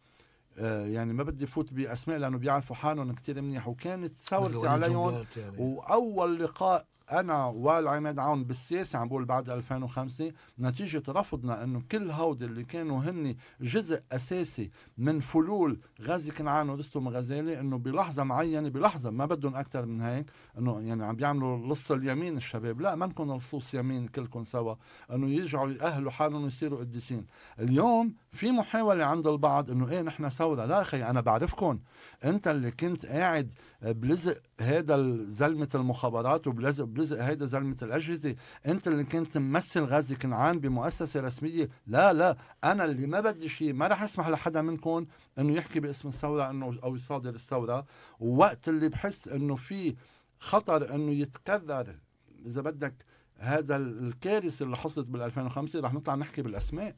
يعني ما بدي فوت بأسماء لأنه بيعرفوا حالهم كتير منيح وكانت ثورتي عليهم يعني. وأول لقاء أنا والعماد عون بالسياسة عم بقول بعد 2005 نتيجة رفضنا إنه كل هود اللي كانوا هن جزء أساسي من فلول غازي كنعان ورستم غزالي إنه بلحظة معينة بلحظة ما بدهم أكثر من هيك إنه يعني عم بيعملوا لص اليمين الشباب. لا ما نكون لصوص يمين كلكم سوا إنه يرجعوا يأهلوا حالهم ويصيروا قديسين. اليوم في محاولة عند البعض إنه إيه نحن ثورة. لا أخي أنا بعرفكم. انت اللي كنت قاعد بلزق هذا زلمة المخابرات وبلزق بلزق هيدا زلمة الأجهزة انت اللي كنت ممثل غازي كنعان بمؤسسة رسمية. لا لا أنا اللي ما بدي شيء ما رح أسمح لحدا منكم إنه يحكي باسم الثورة انه أو يصادر الثورة. ووقت اللي بحس إنه في خطر إنه يتكرر إذا بدك هذا الكارثة اللي حصلت بال 2005 رح نطلع نحكي بالأسماء.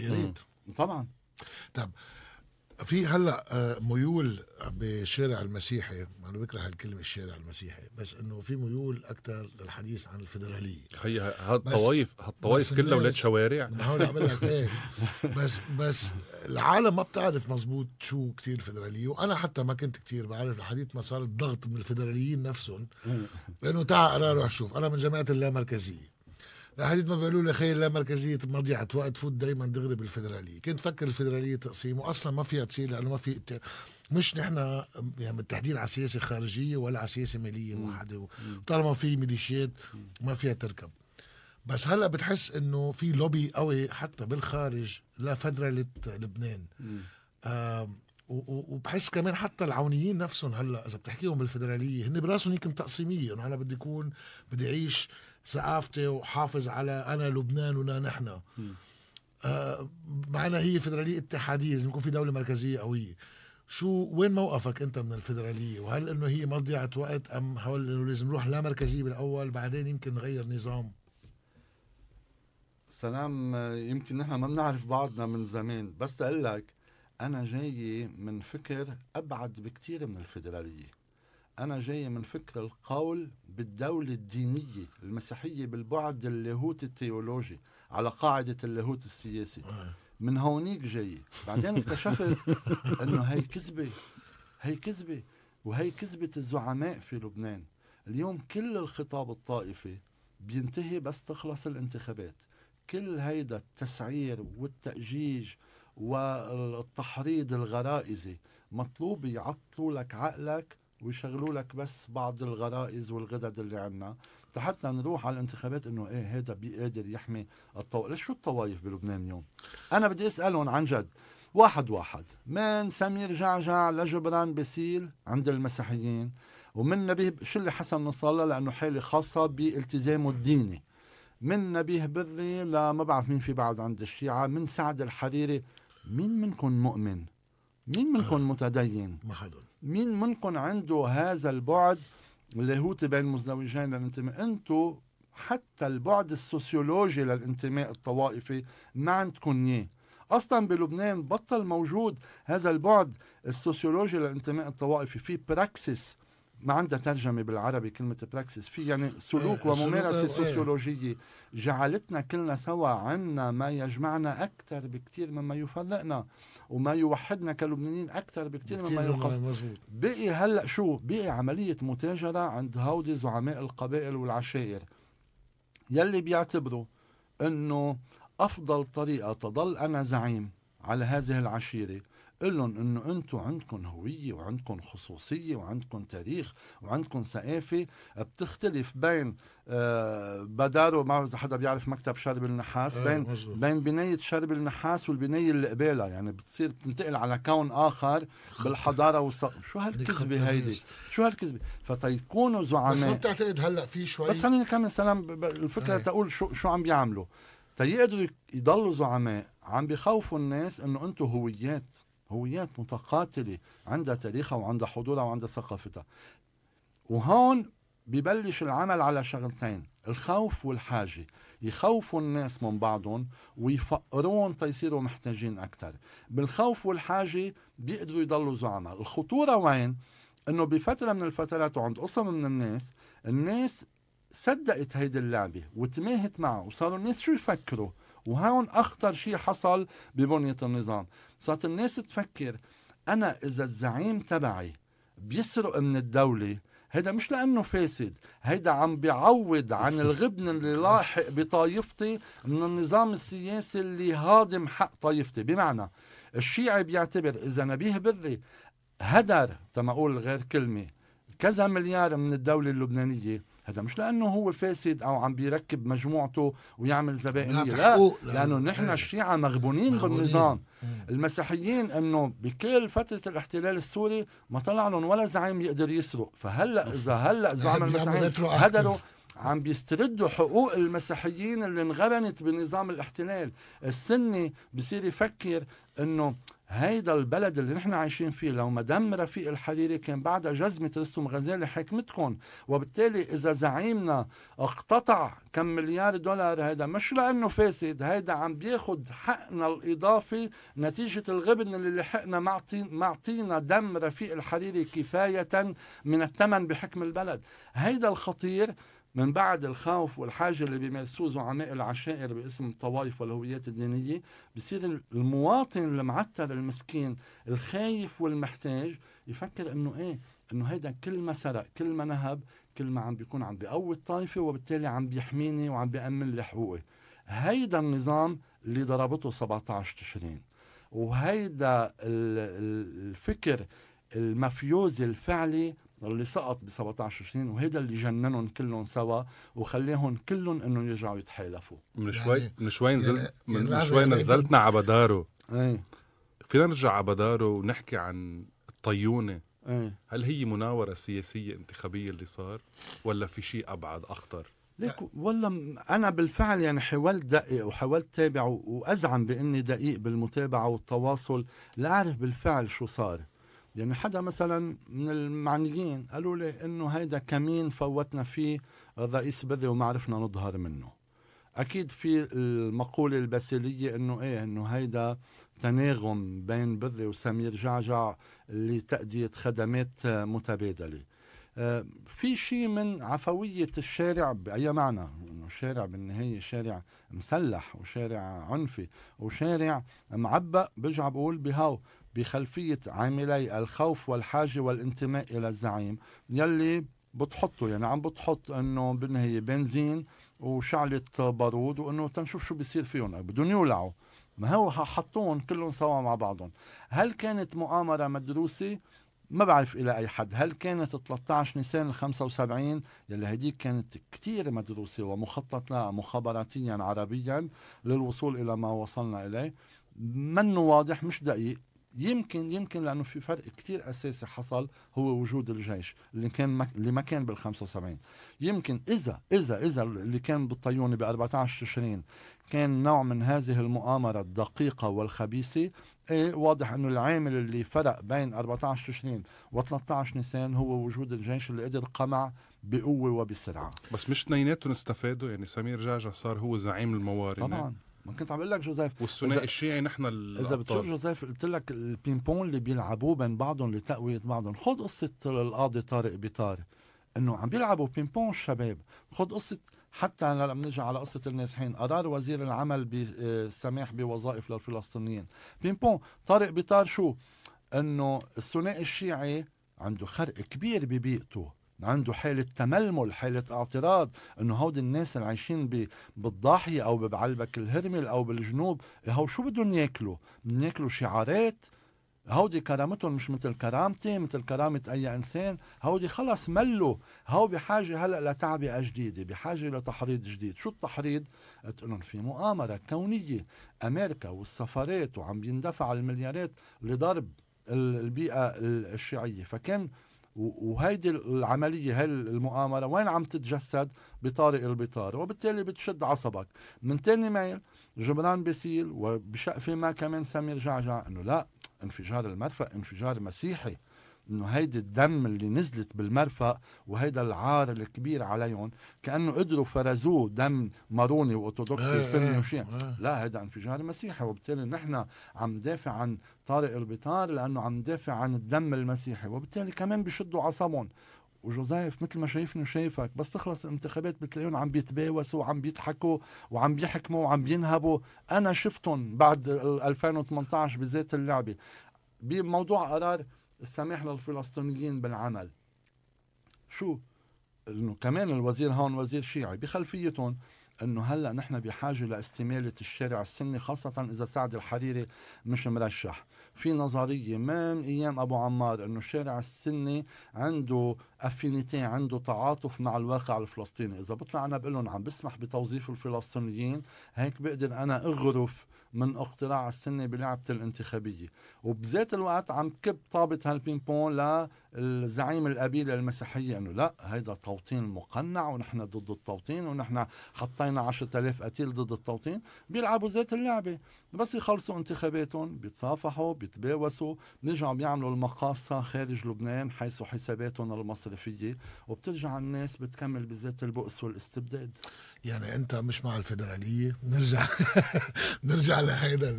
يا ريت. طبعا. طب في هلا آه، ميول بالشارع المسيحي. أنا بكره هالكلمة الشارع المسيحي بس إنه في ميول أكثر للحديث عن الفدراليه خي هالطوايف هالطوايف كلها ولاد شوارع. هون عم لك إيه؟ بس بس العالم ما بتعرف مزبوط شو كثير الفدراليه وأنا حتى ما كنت كثير بعرف لحديث ما صار الضغط من الفدراليين نفسهم لأنه تعال روح شوف. أنا من جماعة اللامركزية. لحديث ما بيقولوا لي خير لا مركزية مضيعة وقت فوت دائما دغري بالفدرالية. كنت فكر الفدرالية تقسيم واصلا ما فيها تصير لأنه ما في مش نحن يعني متحدين على سياسة خارجية ولا على سياسة مالية موحده وطالما في ميليشيات ما فيها تركب. بس هلأ بتحس إنه في لوبي قوي حتى بالخارج لفدرالة لبنان. آه وبحس كمان حتى العونيين نفسهم هلأ إذا بتحكيهم بالفدرالية هن براسهم يمكن تقسيميه انه أنا بدي أكون بدي أعيش ثقافتي وحافظ على أنا لبنان ونا نحن. آه معنا هي فدرالية اتحادية لازم يكون في دولة مركزية قوية. شو وين موقفك أنت من الفدرالية؟ وهل إنه هي مضيعه وقت أم هل إنه لازم نروح لا مركزية بالأول بعدين يمكن نغير نظام؟ سلام يمكن نحن ما بنعرف بعضنا من زمان بس أقول لك أنا جاي من فكر أبعد بكتير من الفيدراليه أنا جاي من فكر القول بالدولة الدينية المسيحية بالبعد اللاهوت التيولوجي على قاعدة اللاهوت السياسي. من هونيك جاي. بعدين اكتشفت إنه هي كذبة هي كذبة وهي كذبة الزعماء في لبنان. اليوم كل الخطاب الطائفي بينتهي بس تخلص الانتخابات. كل هيدا التسعير والتأجيج والتحريض الغرائزي مطلوب يعطلوا لك عقلك ويشغلوا لك بس بعض الغرائز والغدد اللي عنا. حتى نروح على الانتخابات إنه إيه هذا بيقدر يحمي الطوائف شو الطوائف بلبنان اليوم؟ أنا بدي أسألهم عن جد. واحد واحد. من سمير جعجع لجبران بسيل عند المسيحيين ومن نبيه شلي حسن نصر الله لأنه حالة خاصة بالتزامه الديني. من نبيه بري لما بعرف مين في بعد عند الشيعة. من سعد الحريري. مين منكم مؤمن؟ مين منكم متدين؟ ما حدا مين منكم عنده هذا البعد اللاهوتي بين المزدوجين للانتماء؟ أنتم حتى البعد السوسيولوجي للانتماء الطوائفي ما عندكم إياه. أصلا بلبنان بطل موجود هذا البعد السوسيولوجي للانتماء الطوائفي. في praxis ما عندها ترجمة بالعربي كلمة praxis في يعني سلوك إيه، وممارسة سلوك، إيه. سوسيولوجية. جعلتنا كلنا سوا عنا ما يجمعنا أكثر بكثير مما يفرقنا. وما يوحدنا كلبنانيين أكثر بكثير مما مزبوط. بقي هلأ شو؟ بقي عملية متاجرة عند هودي زعماء القبائل والعشائر. يلي بيعتبروا إنه أفضل طريقة تضل أنا زعيم على هذه العشيرة قل لهم إنه أنتم عندكم هوية وعندكم خصوصية وعندكم تاريخ وعندكم ثقافة بتختلف بين آه بدارو ما اذا حدا بيعرف مكتب شرب النحاس إيه، بين مزبوط. بين بناية شرب النحاس والبناية اللي قبالها يعني بتصير بتنتقل على كون آخر بالحضارة والثقافة شو هالكذبة هيدي؟ شو هالكذبة؟ فتيكونوا بس ما زعماء. بتعتقد هلأ في شوي بس خليني نكمل سلام الفكرة إيه. تقول شو شو عم بيعملوا. تيقدروا يضلوا زعماء عم بيخوفوا الناس إنه أنتم هويات. هويات متقاتلة عندها تاريخها وعندها حضورها وعندها ثقافتها. وهون ببلش العمل على شغلتين الخوف والحاجة. يخوفوا الناس من بعضهم ويفقرون تيصيروا محتاجين أكثر بالخوف والحاجة بيقدروا يضلوا زعماء. الخطورة وين؟ إنه بفترة من الفترات وعند قسم من الناس الناس صدقت هيدي اللعبة وتماهت معها وصاروا الناس شو يفكروا؟ وهون أخطر شيء حصل ببنية النظام. صارت الناس تفكر أنا إذا الزعيم تبعي بيسرق من الدولة هيدا مش لأنه فاسد هيدا عم بيعوض عن الغبن اللي لاحق بطايفتي من النظام السياسي اللي هاضم حق طايفتي. بمعنى الشيعي بيعتبر إذا نبيه بري هدر تما أقول غير كلمة كذا مليار من الدولة اللبنانية هذا مش لأنه هو فاسد أو عم بيركب مجموعته ويعمل بيعطي لا حقوق لأنه نحن إيه. الشيعة مغبونين مغبونين. بالنظام مم. المسيحيين إنه بكل فترة الاحتلال السوري ما طلع لهم ولا زعيم يقدر يسرق فهلأ إذا هلأ زعماء بيعملوا المسيحيين. هدروا عم بيستردوا حقوق المسيحيين اللي انغبنت بنظام الاحتلال السني بصير يفكر إنه هيدا البلد اللي نحن عايشين فيه لو مدام رفيق الحريري كان بعدها جزمة رستم غزالي حكمتكم وبالتالي إذا زعيمنا اقتطع كم مليار دولار هيدا مش لأنه فاسد هيدا عم بياخد حقنا الإضافي نتيجة الغبن اللي لحقنا معطي معطينا دم رفيق الحريري كفاية من الثمن بحكم البلد. هيدا الخطير من بعد الخوف والحاجة اللي بيمارسوه زعماء العشائر باسم الطوائف والهويات الدينية بصير المواطن المعتر المسكين الخايف والمحتاج يفكر إنه إيه إنه هيدا كل ما سرق كل ما نهب كل ما عم بيكون عم بيقوي الطائفة وبالتالي عم بيحميني وعم بيأمن لي حقوقي. هيدا النظام اللي ضربته 17 تشرين. وهيدا ال- ال- الفكر المافيوزي الفعلي اللي سقط ب 17 تشرين وهيدا اللي جننهم كلهم سوا وخليهم كلهم انه يرجعوا يتحالفوا. من يعني- شوي من شوي نزلت يعني من, من شوي يعني نزلتنا على بدارو إيه. فينا نرجع على بدارو ونحكي عن الطيونة. إيه. هل هي مناورة سياسية انتخابية اللي صار ولا في شيء أبعد أخطر؟ ليك والله أنا بالفعل يعني حاولت دقق وحاولت تابع وأزعم بإني دقيق بالمتابعة والتواصل. لاعرف بالفعل شو صار. يعني حدا مثلا من المعنيين قالوا لي إنه هيدا كمين فوتنا فيه الرئيس بدري وما عرفنا نظهر منه. أكيد في المقولة الباسيلية إنه إيه إنه هيدا تناغم بين بذي وسمير جعجع لتأدية خدمات متبادلة. آه، في شيء من عفوية الشارع بأي معنى؟ إنه الشارع بالنهاية شارع مسلح وشارع عنفي وشارع معبأ برجع بقول بهاو بخلفية عاملي الخوف والحاجة والانتماء إلى الزعيم يلي بتحطه يعني عم بتحط إنه بالنهاية بنزين وشعلة بارود وإنه تنشوف شو بيصير فيهم. بدهم يولعوا. ما هو حطوهم كلهم سوا مع بعضهم. هل كانت مؤامرة مدروسة؟ ما بعرف إلى أي حد. هل كانت 13 نيسان ال 75 يلي هديك كانت كتير مدروسة ومخطط لها مخابراتيا عربيا للوصول إلى ما وصلنا إليه. منه واضح مش دقيق. يمكن يمكن لأنه في فرق كتير أساسي حصل هو وجود الجيش اللي كان مك... اللي ما كان بال 75 يمكن اذا اذا إذا اللي كان بالطيونة ب 14 تشرين كان نوع من هذه المؤامرة الدقيقة والخبيثة إيه واضح إنه العامل اللي فرق بين 14 تشرين و13 نيسان هو وجود الجيش اللي قدر قمع بقوة وبسرعة. بس مش اثنيناتهم استفادوا؟ يعني سمير جعجع صار هو زعيم الموارنه طبعا. ما كنت عم بقول لك جوزيف والثنائي الشيعي نحن إذا بتشوف جوزيف قلت لك البينبون اللي بيلعبوه بين بعضهم لتقوية بعضهم خذ قصة القاضي طارق بيطار إنه عم بيلعبوا بينبون الشباب خذ قصة حتى هلا بنرجع على قصة النازحين قرار وزير العمل بالسماح بوظائف للفلسطينيين. بينبون طارق بيطار شو؟ إنه الثنائي الشيعي عنده خرق كبير ببيئته. عنده حالة تململ حالة اعتراض إنه هودي الناس اللي عايشين بالضاحية أو بعلبك الهرمل أو بالجنوب هو شو بدهم ياكلوا؟ بدهم ياكلوا شعارات؟ هودي كرامتهم مش مثل كرامتي مثل كرامة أي إنسان. هودي خلص ملوا. هو بحاجة هلأ لتعبئة جديدة بحاجة لتحريض جديد. شو التحريض؟ قلت لهم في مؤامرة كونية. أمريكا والسفارات وعم يندفع المليارات لضرب البيئة الشيعية. فكان وهيدي العملية هاي المؤامرة وين عم تتجسد؟ بطارق البطار وبالتالي بتشد عصبك. من تاني ميل جبران بيسيل وبشق ما كمان سمير جعجع إنه لا انفجار المرفأ انفجار مسيحي. إنه هيدي الدم اللي نزلت بالمرفأ وهيدا العار الكبير عليهم كأنه قدروا فرزوه دم ماروني وارثوذكسي إيه، وسني إيه، وشيعي إيه. لا هيدا انفجار مسيحي. وبالتالي نحن عم ندافع عن طارق البطار لأنه عم ندافع عن الدم المسيحي. وبالتالي كمان بشدوا عصبهم وجوزيف مثل ما شايفني وشايفك بس تخلص الانتخابات بتلاقيهم عم بيتباوسوا وعم بيضحكوا وعم بيحكموا وعم بينهبوا. أنا شفتهم بعد 2018 بذات اللعبة. بموضوع قرار السماح للفلسطينيين بالعمل. شو؟ إنه كمان الوزير هون وزير شيعي بخلفيتهم إنه هلأ نحن بحاجة لاستمالة الشارع السني خاصة إذا سعد الحريري مش مرشح. في نظرية من أيام أبو عمار إنه الشارع السني عنده افينيتي عنده تعاطف مع الواقع الفلسطيني. إذا بطلع أنا بقول لهم عم بسمح بتوظيف الفلسطينيين هيك بقدر أنا أغرف من اقتراع السني بلعبة الانتخابية. وبذات الوقت عم كب طابة هالبينبون للزعيم القبيلة المسيحية إنه لا هيدا توطين مقنع ونحن ضد التوطين ونحن حطينا عشرة آلاف قتيل ضد التوطين بيلعبوا ذات اللعبة. بس يخلصوا انتخاباتهم بيتصافحوا بيتباوسوا بيرجعوا بيعملوا المقاصة خارج لبنان حيث حساباتهم المصرفية وبترجع الناس بتكمل بذات البؤس والاستبداد. يعني أنت مش مع الفدراليه نرجع نرجع لهيدا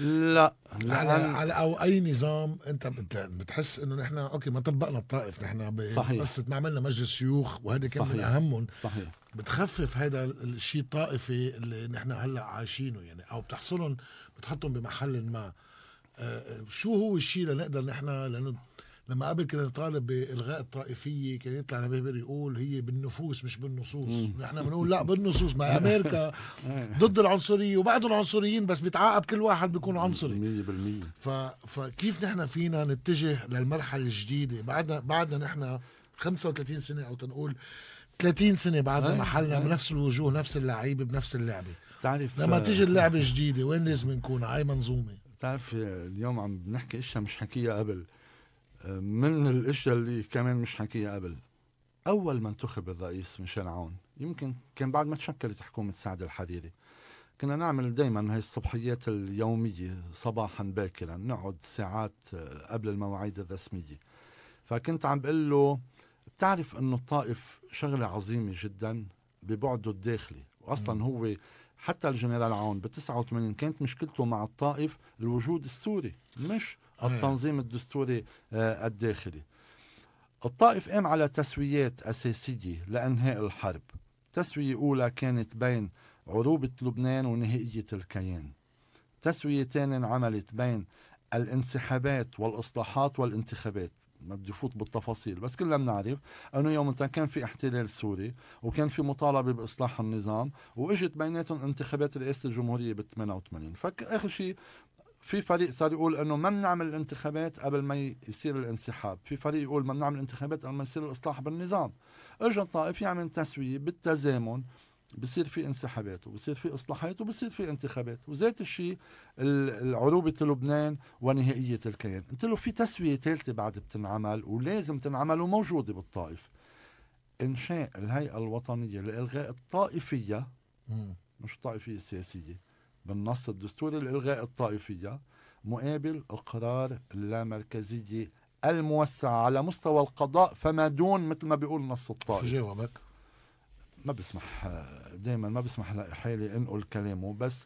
ال- لا على على أي نظام أنت بت- بتحس إنه نحن أوكي ما طبقنا الطائف نحن صحيح. ما عملنا مجلس شيوخ وهذا كان من صحيح. أهمهم صحيح بتخفف هذا الشيء الطائفي اللي نحن هلأ عايشينه يعني أو بتحصلهم بتحطهم بمحل ما آه، شو هو الشيء لنقدر نحن لأنه لما قبل كنا نطالب بإلغاء الطائفية كان يطلع نبيبر يقول هي بالنفوس مش بالنصوص. نحن بنقول لا بالنصوص ما أمريكا ضد العنصرية وبعدهم عنصريين بس بيتعاقب كل واحد بيكون عنصري. مية بالمية. ف... فكيف نحن فينا نتجه للمرحلة الجديدة؟ بعدنا بعدنا نحن 35 سنة أو تنقول 30 سنة بعدنا محلنا. بنفس الوجوه نفس اللعيبة بنفس اللعبة. بتعرف لما تيجي اللعبة جديده وين لازم نكون؟ هاي منظومة؟ بتعرف اليوم عم بنحكي إشياء مش حكيها قبل. من الأشياء اللي كمان مش حكيها قبل. أول ما انتخب الرئيس ميشيل عون يمكن كان بعد ما تشكلت حكومة سعد الحريري. كنا نعمل دائما هاي الصبحيات اليومية صباحا باكرا نقعد ساعات قبل المواعيد الرسمية. فكنت عم بقول له بتعرف إنه الطائف شغلة عظيمة جدا ببعده الداخلي. واصلا هو حتى الجنرال عون ب 89 كانت مشكلته مع الطائف الوجود السوري مش. التنظيم الدستوري آه، الداخلي. الطائف قام على تسويات أساسية لإنهاء الحرب. تسوية أولى كانت بين عروبة لبنان ونهائية الكيان. تسوية تانية انعملت بين الانسحابات والإصلاحات والانتخابات. ما بدي فوت بالتفاصيل بس كلنا بنعرف إنه يوم كان في احتلال سوري وكان في مطالبة بإصلاح النظام وإجت بيناتهم انتخابات رئاسة الجمهورية بال 88 فاخر شيء في فريق صار يقول إنه ما بنعمل الانتخابات قبل ما يصير الانسحاب، في فريق يقول ما بنعمل الانتخابات قبل ما يصير الإصلاح بالنظام. اجى الطائف يعمل تسوية بالتزامن بصير في انسحابات وبصير في إصلاحات وبصير في انتخابات. وذات الشيء العروبة لبنان ونهائية الكيان. قلت له في تسوية ثالثة بعد بتنعمل ولازم تنعمل وموجودة بالطائف إنشاء الهيئة الوطنية لإلغاء الطائفية. مش الطائفية السياسية بالنص الدستوري لإلغاء الطائفية مقابل إقرار اللامركزية الموسعة على مستوى القضاء فما دون مثل ما بيقول نص الطائف جاوبك ما بسمح دائما ما بسمح لحالي انقل كلامه بس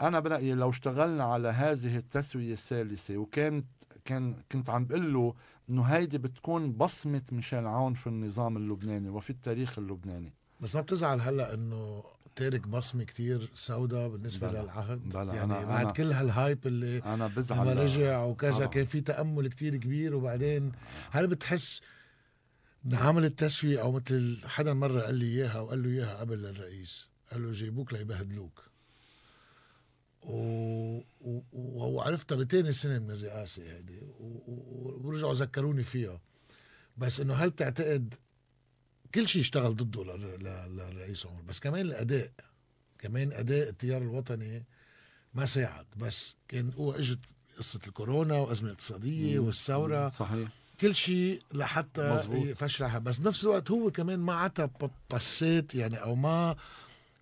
أنا برأيي لو اشتغلنا على هذه التسوية الثالثة وكانت كان كنت عم بقول له إنه هيدي بتكون بصمة ميشيل عون في النظام اللبناني وفي التاريخ اللبناني. بس ما بتزعل هلأ إنه تارك بصمة كتير سوداء بالنسبة بلا للعهد. بلا يعني أنا بعد أنا كل هالهايب اللي أنا بزعل لما رجع وكذا طبعا. كان في تأمل كتير كبير. وبعدين هل بتحس عمل التسوية أو مثل حدا مرة قال لي إياها وقال له إياها قبل للرئيس؟ قال له جيبوك ليبهدلوك. و... و... وعرفتها بتاني سنة من الرئاسة و... و... ورجعوا ذكروني فيها. بس إنه هل تعتقد كل شيء اشتغل ضده لل... للرئيس عمر. بس كمان الأداء كمان أداء التيار الوطني ما ساعد. بس كان هو إجت قصة الكورونا والازمه الاقتصاديه والثورة. صحيح. كل شيء لحتى. يفشلها. بس بنفس الوقت هو كمان ما عطى ب- بسات يعني أو ما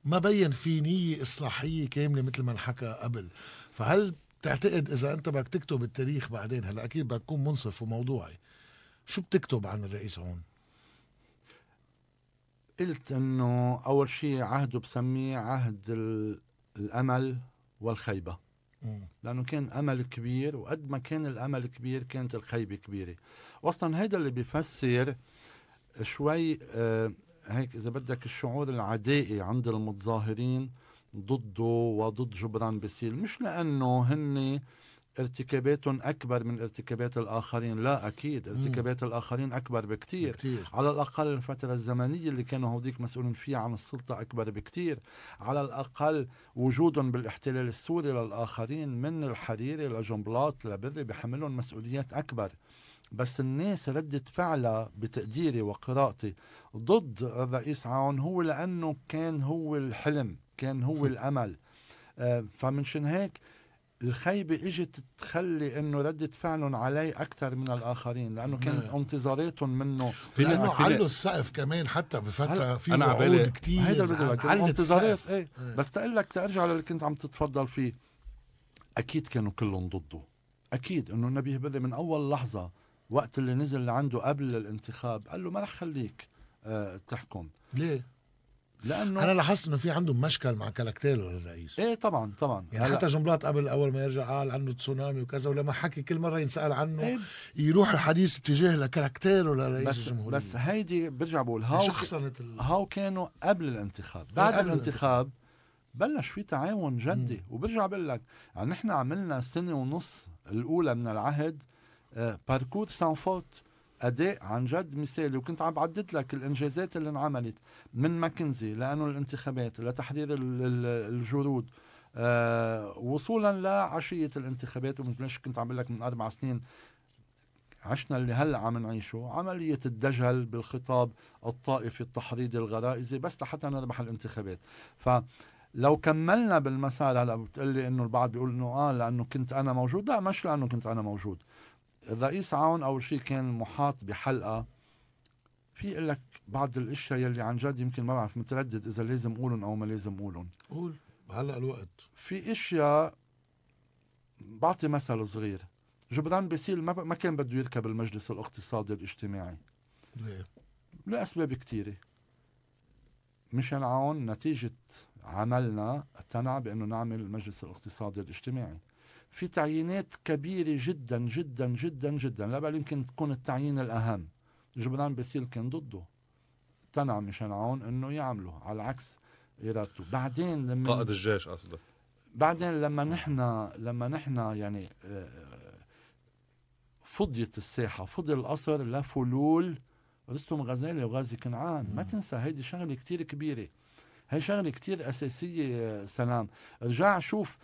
ما بين في نية إصلاحية كاملة مثل ما انحكى قبل. فهل تعتقد إذا أنت بدك تكتب التاريخ بعدين هلأ أكيد بدك تكون منصف وموضوعي. شو بتكتب عن الرئيس عون؟ قلت إنه أول شيء عهده بسميه عهد ال- الأمل والخيبة. مم. لأنه كان أمل كبير وقد ما كان الأمل كبير كانت الخيبة كبيرة. واصلا هيدا اللي بيفسر شوي آه هيك إذا بدك الشعور العدائي عند المتظاهرين ضده وضد جبران باسيل مش لأنه هن ارتكاباتهم أكبر من ارتكابات الآخرين. لا أكيد. ارتكابات الآخرين أكبر بكتير. كتير على الأقل الفترة الزمنية اللي كانوا هوديك مسؤولين فيها عن السلطة أكبر بكتير. على الأقل وجودهم بالاحتلال السوري للآخرين من الحريري لجنبلاط لبري بحملهم مسؤوليات أكبر. بس الناس ردة فعلها بتقديري وقراءتي ضد الرئيس عون هو لأنه كان هو الحلم كان هو الأمل. آه، فمنشان هيك الخيبة إجت تخلي إنه ردة فعلهم عليه أكثر من الآخرين لأنه كانت. انتظاراتهم منه لأنه فيني- علوا السقف كمان حتى بفترة في أنا وعود كتير هيدا اللي بدي انتظارات السقف. إيه إيه. بس تقول لك ترجع للي كنت عم تتفضل فيه أكيد كانوا كلهم ضده أكيد إنه النبي بدر من أول لحظة وقت اللي نزل لعنده قبل الانتخاب قال له ما رح خليك آه تحكم ليه؟ لأنه أنا لاحظت إنه في عندهم مشكل مع كاركتيره للرئيس. إيه طبعا طبعا. يعني هلأ- حتى جنبلاط قبل أول ما يرجع قال عنه تسونامي وكذا ولما حكي كل مرة ينسأل عنه إيه. يروح الحديث اتجاه ل caractère ه لرئيس بس الجمهورية. بس هيدي برجع بقول هاو شخصنة ال... هاو كانوا قبل الانتخاب. بعد قبل الانتخاب بلش في تعاون جدي. وبرجع بقول لك يعني نحن عملنا سنة ونص الأولى من العهد parcours sans faute أداء عن جد مثالي وكنت عم بعدد لك الإنجازات اللي انعملت من ماكنزي لأنه الانتخابات لتحرير ال- ال- الجرود. آه وصولا لعشية الانتخابات ومثل كنت عم بقول لك من أربع سنين عشنا اللي هلأ عم نعيشه عملية الدجل بالخطاب الطائفي التحريضي الغرائزي بس لحتى نربح الانتخابات. فلو كملنا بالمسار هلأ بتقلي إنه البعض بيقول إنه آه لأنه كنت أنا موجود. لا مش لأنه كنت أنا موجود. الرئيس عون اول شيء كان محاط بحلقة في أقول لك بعض الأشياء يلي عن جد يمكن ما بعرف متردد إذا لازم اقولهم أو ما لازم اقولهم قول. هلا الوقت. في أشياء بعطي مثل صغير. جبران باسيل ما ما كان بده يركب المجلس الاقتصادي الاجتماعي. ليه؟ لأسباب كتيرة. ميشيل عون نتيجة عملنا اقتنع بأنه نعمل المجلس الاقتصادي الاجتماعي. في تعيينات كبيرة جدا جدا جدا جدا. لا بل يمكن تكون التعيين الأهم. جبران باسيل كان ضده. اقتنع مشان عون إنه يعمله على عكس إرادته. بعدين لما قائد الجيش قصدك. بعدين لما نحن لما نحن يعني آه، فضيت الساحة فضي القصر لفلول رستم غزالي وغازي كنعان. ما تنسى هيدي شغلة كتير كبيرة. هي شغلة كتير أساسية آه، سلام. رجع شوف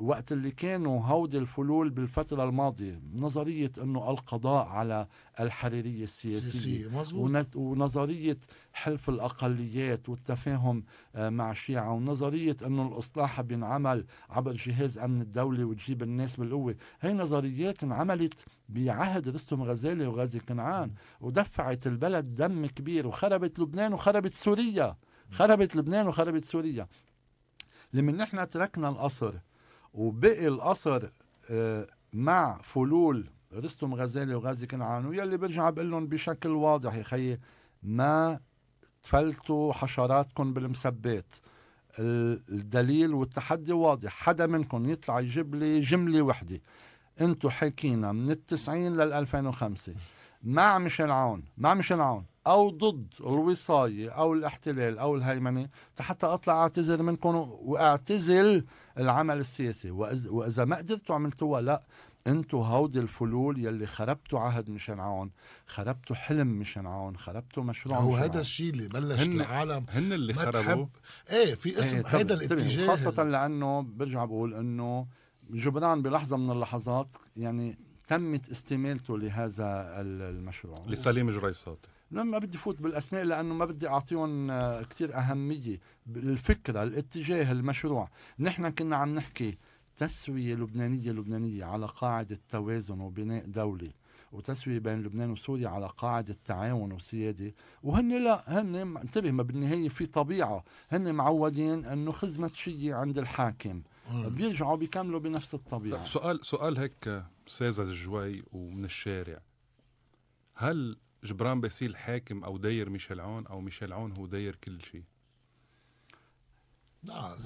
وقت اللي كانوا هودي الفلول بالفترة الماضية نظرية أنه القضاء على الحريرية السياسية ونت- ونظرية حلف الأقليات والتفاهم آه، مع الشيعة ونظرية أنه الإصلاح بينعمل عبر جهاز أمن الدولة وتجيب الناس بالقوة. هي نظريات انعملت بعهد رستم غزالي وغازي كنعان ودفعت البلد دم كبير وخربت لبنان وخربت سوريا. خربت لبنان وخربت سوريا. لما نحن تركنا القصر وبقي القصر آه، مع فلول رستم غزالي وغازي كنعان ويلي برجع بقول لهم بشكل واضح يا خيي ما تفلتوا حشراتكم بالمسبات. ال- الدليل والتحدي واضح حدا منكم يطلع يجيب لي جملة وحدة. انتو حكينا من التسعين لل 2005 مع ميشيل عون مع ميشيل عون أو ضد الوصاية أو الاحتلال أو الهيمنة حتى أطلع اعتذر منكم وأعتزل العمل السياسي وإذا ما قدرتوا عملتوها لا أنتوا هودي الفلول يلي خربتوا عهد ميشيل عون خربتوا حلم ميشيل عون خربتوا مشروع هو هذا. الشيء اللي بلش هن- العالم هن اللي خربوا إيه في اسم إيه، هيدا طبعاً، طبعاً. الاتجاه خاصة لأنه برجع بقول أنه جبران بلحظة من اللحظات يعني تمت استمالته لهذا ال- المشروع. لسليم جريصات. لما بدي فوت بالأسماء لأنه ما بدي أعطيهم آه، كثير أهمية. الفكرة الاتجاه المشروع. نحن كنا عم نحكي تسوية لبنانية لبنانية على قاعدة توازن وبناء دولي وتسوية بين لبنان وسوريا على قاعدة تعاون وسيادة. وهن لا هن انتبه ما بالنهاية في طبيعة. هن معودين إنه خزمة شيء عند الحاكم. بيرجعوا بيكملوا بنفس الطبيعة. سؤال سؤال هيك ساذج شوي ومن الشارع. هل جبران باسيل حاكم أو داير ميشيل عون أو ميشيل عون هو داير كل شيء؟ لا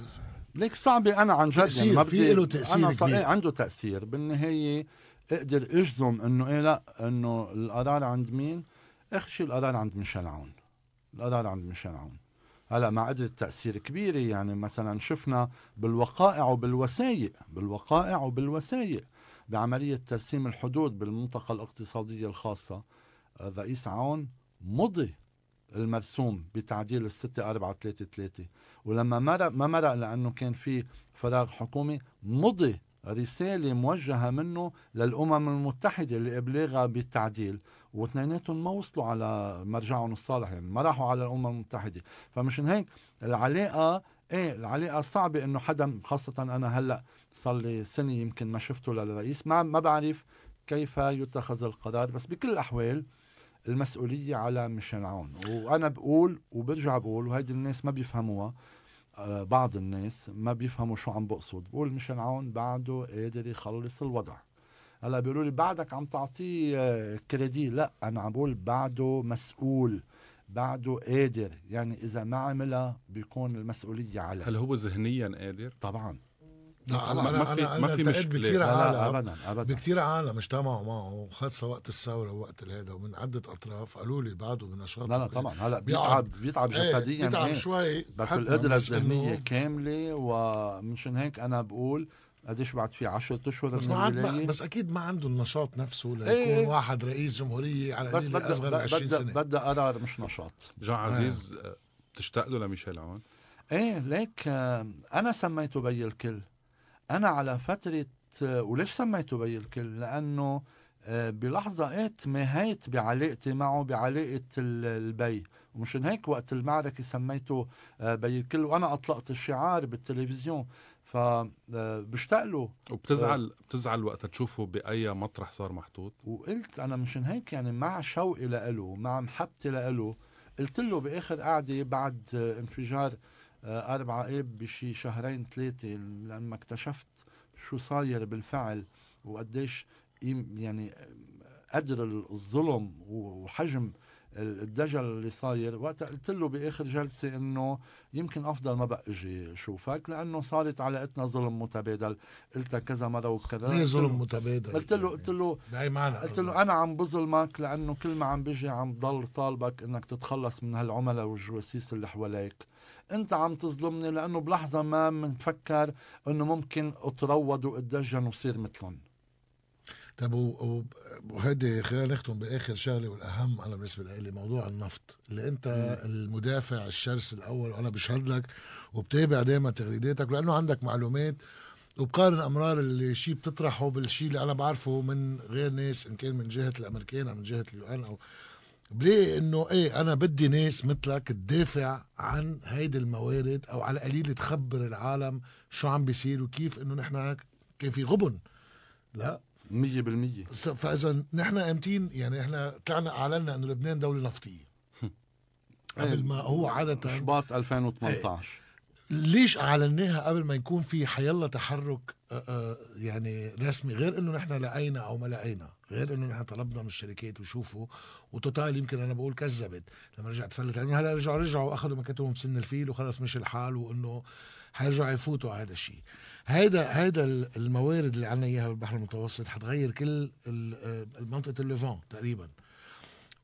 ليك صعبة. أنا عن جد تأثير، يعني ما في بدي له تأثير أنا كبير. إيه عنده تأثير. بالنهاية أقدر أجزم إنه إيه لا إنه القرار عند مين؟ اخر شيء القرار عند ميشيل عون. القرار عند ميشيل عون. هلا مع قدرة تأثير كبيرة يعني مثلا شفنا بالوقائع وبالوثائق بالوقائع وبالوثائق. بعملية ترسيم الحدود بالمنطقة الاقتصادية الخاصة. الرئيس عون مضي المرسوم بتعديل الستة أربعة ثلاثة ثلاثة ولما مرق ما مرق لأنه كان في فراغ حكومي مضي رسالة موجهة منه للأمم المتحدة لإبلاغها بالتعديل. واثنيناتهم ما وصلوا على مرجعهم الصالح يعني ما راحوا على الأمم المتحدة. فمشان هيك العلاقة إيه العلاقة صعبة إنه حدا خاصة أنا هلأ صار لي سنة يمكن ما شفته للرئيس. ما ما بعرف كيف يتخذ القرار بس بكل الأحوال المسؤولية على ميشيل عون. وأنا بقول وبرجع بقول وهيدي الناس ما بيفهموها آه، بعض الناس ما بيفهموا شو عم بقصد. بقول ميشيل عون بعده قادر يخلص الوضع. هلأ بيقولوا لي بعدك عم تعطيه آه، كريدي؟ لأ أنا عم بقول بعده مسؤول بعده قادر. يعني إذا ما عملها بيكون المسؤولية عليه هل هو ذهنيا قادر؟ طبعا. لا أنا ما في- أنا ما أنا في التقيت مشكلة. بكثير لا, لا عالم. ابدا ابدا. بكثير عالم اجتمعوا معه خاصة وقت الثورة ووقت هذا ومن عدة أطراف. قالوا لي بعده بنشاط لا لا طبعا. هلا بيقعد- بيتعب بيتعب إيه، جسديا بيتعب إيه. شوي. بس بس إنه- الذهنية كاملة ومشان هيك أنا بقول قديش بعد في 10 أشهر بس من ما عاد بس أكيد ما عنده النشاط نفسه ليكون إيه، إيه. واحد رئيس جمهورية على بس قليل بدها أصغر من 20 بدها سنة. بدها قرار مش نشاط. جان عزيز آه، بتشتاق له لميشيل عون؟ إيه ليك آه، أنا سميته بي الكل. أنا على فترة آه، وليش سميته بي الكل لأنه آه، بلحظة تماهيت بعلاقتي معه بعلاقة ال- البي. ومشان هيك وقت المعركة سميته آه، بي الكل وأنا أطلقت الشعار بالتلفزيون. فبشتاق له. وبتزعل بتزعل وقت تشوفه بأي مطرح صار محطوط؟ وقلت أنا مشان هيك يعني مع شوقي لإله مع محبتي لإله قلت له بآخر قعدة بعد آه، انفجار آه، أربعة اب بشي شهرين ثلاثة لما اكتشفت شو صاير بالفعل وقديش يعني قدر الظلم وحجم ال- الدجل اللي صاير. وقت قلت له بآخر جلسة إنه يمكن أفضل ما بقى أجي أشوفك لأنه صارت علاقتنا ظلم متبادل. قلتها كذا مرة وكذا. ليه ظلم متبادل؟ قلت له قلت له بأي معنى قلت؟ له أنا عم بظلمك لأنه كل ما عم بيجي عم ضل طالبك إنك تتخلص من هالعملاء والجواسيس اللي حواليك. انت عم تظلمني لأنه بلحظة ما مفكر إنه ممكن أتروض وأتدجن وصير مثلهم. طب وهيدي خلينا نختم بآخر شغلة والأهم أنا بالنسبة لي موضوع النفط اللي أنت المدافع الشرس الأول وأنا بشهد لك وبتابع دائما تغريداتك لأنه عندك معلومات وبقارن أمرار اللي شيء بتطرحه بالشيء اللي أنا بعرفه من غير ناس إن كان من جهة الأمريكان أو من جهة اليو إن أو بلاقي إنه إيه أنا بدي ناس مثلك تدافع عن هيدي الموارد أو على القليل تخبر العالم شو عم بيصير وكيف إنه نحن كان في غبن. لا. مية بالمية. س- فإذا نحن أمتين يعني إحنا طلعنا أعلنا إنه لبنان دولة نفطية. قبل ما هو عادة شباط 2018 ليش أعلناها قبل ما يكون في حيلا تحرك آه، آه، يعني رسمي غير إنه نحن لقينا أو ما لقينا غير إنه نحن طلبنا من الشركات وشوفوا وتوتال يمكن أنا بقول كذبت لما رجعت فلت. لأنه هلأ رجعوا رجعوا أخذوا مكاتبهم بسن الفيل وخلص مشي الحال وإنه حيرجعوا يفوتوا على هذا الشيء. هيدا هيدا الموارد اللي عنا إياها بالبحر المتوسط حتغير كل آه، منطقة الليفان تقريبا.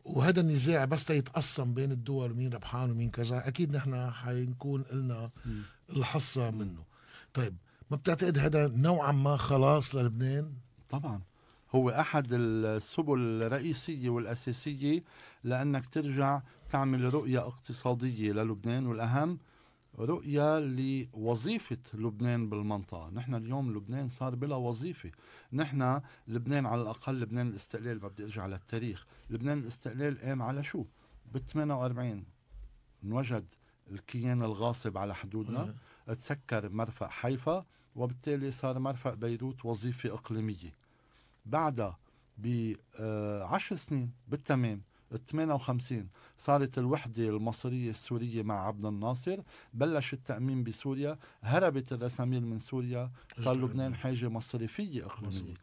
وهذا النزاع بس يتقسم بين الدول ومين ربحان ومين كذا. أكيد نحن حنكون لنا الحصة منه. طيب ما بتعتقد هذا نوعا ما خلاص للبنان؟ طبعا. هو أحد السبل الرئيسية والأساسية لأنك ترجع تعمل رؤية اقتصادية للبنان والأهم رؤية لوظيفة لبنان بالمنطقة. نحن اليوم لبنان صار بلا وظيفة. نحن لبنان على الأقل لبنان الاستقلال بدي أرجع للتاريخ. لبنان الاستقلال قام على شو؟ بال 48 انوجد الكيان الغاصب على حدودنا. تسكر مرفأ حيفا وبالتالي صار مرفأ بيروت وظيفة إقليمية. بعدها بعشر سنين بالتمام ال 58 صارت الوحدة المصرية السورية مع عبد الناصر. بلش التأمين بسوريا. هربت الرساميل من سوريا. صار لبنان. حاجة مصرفية إقليمية.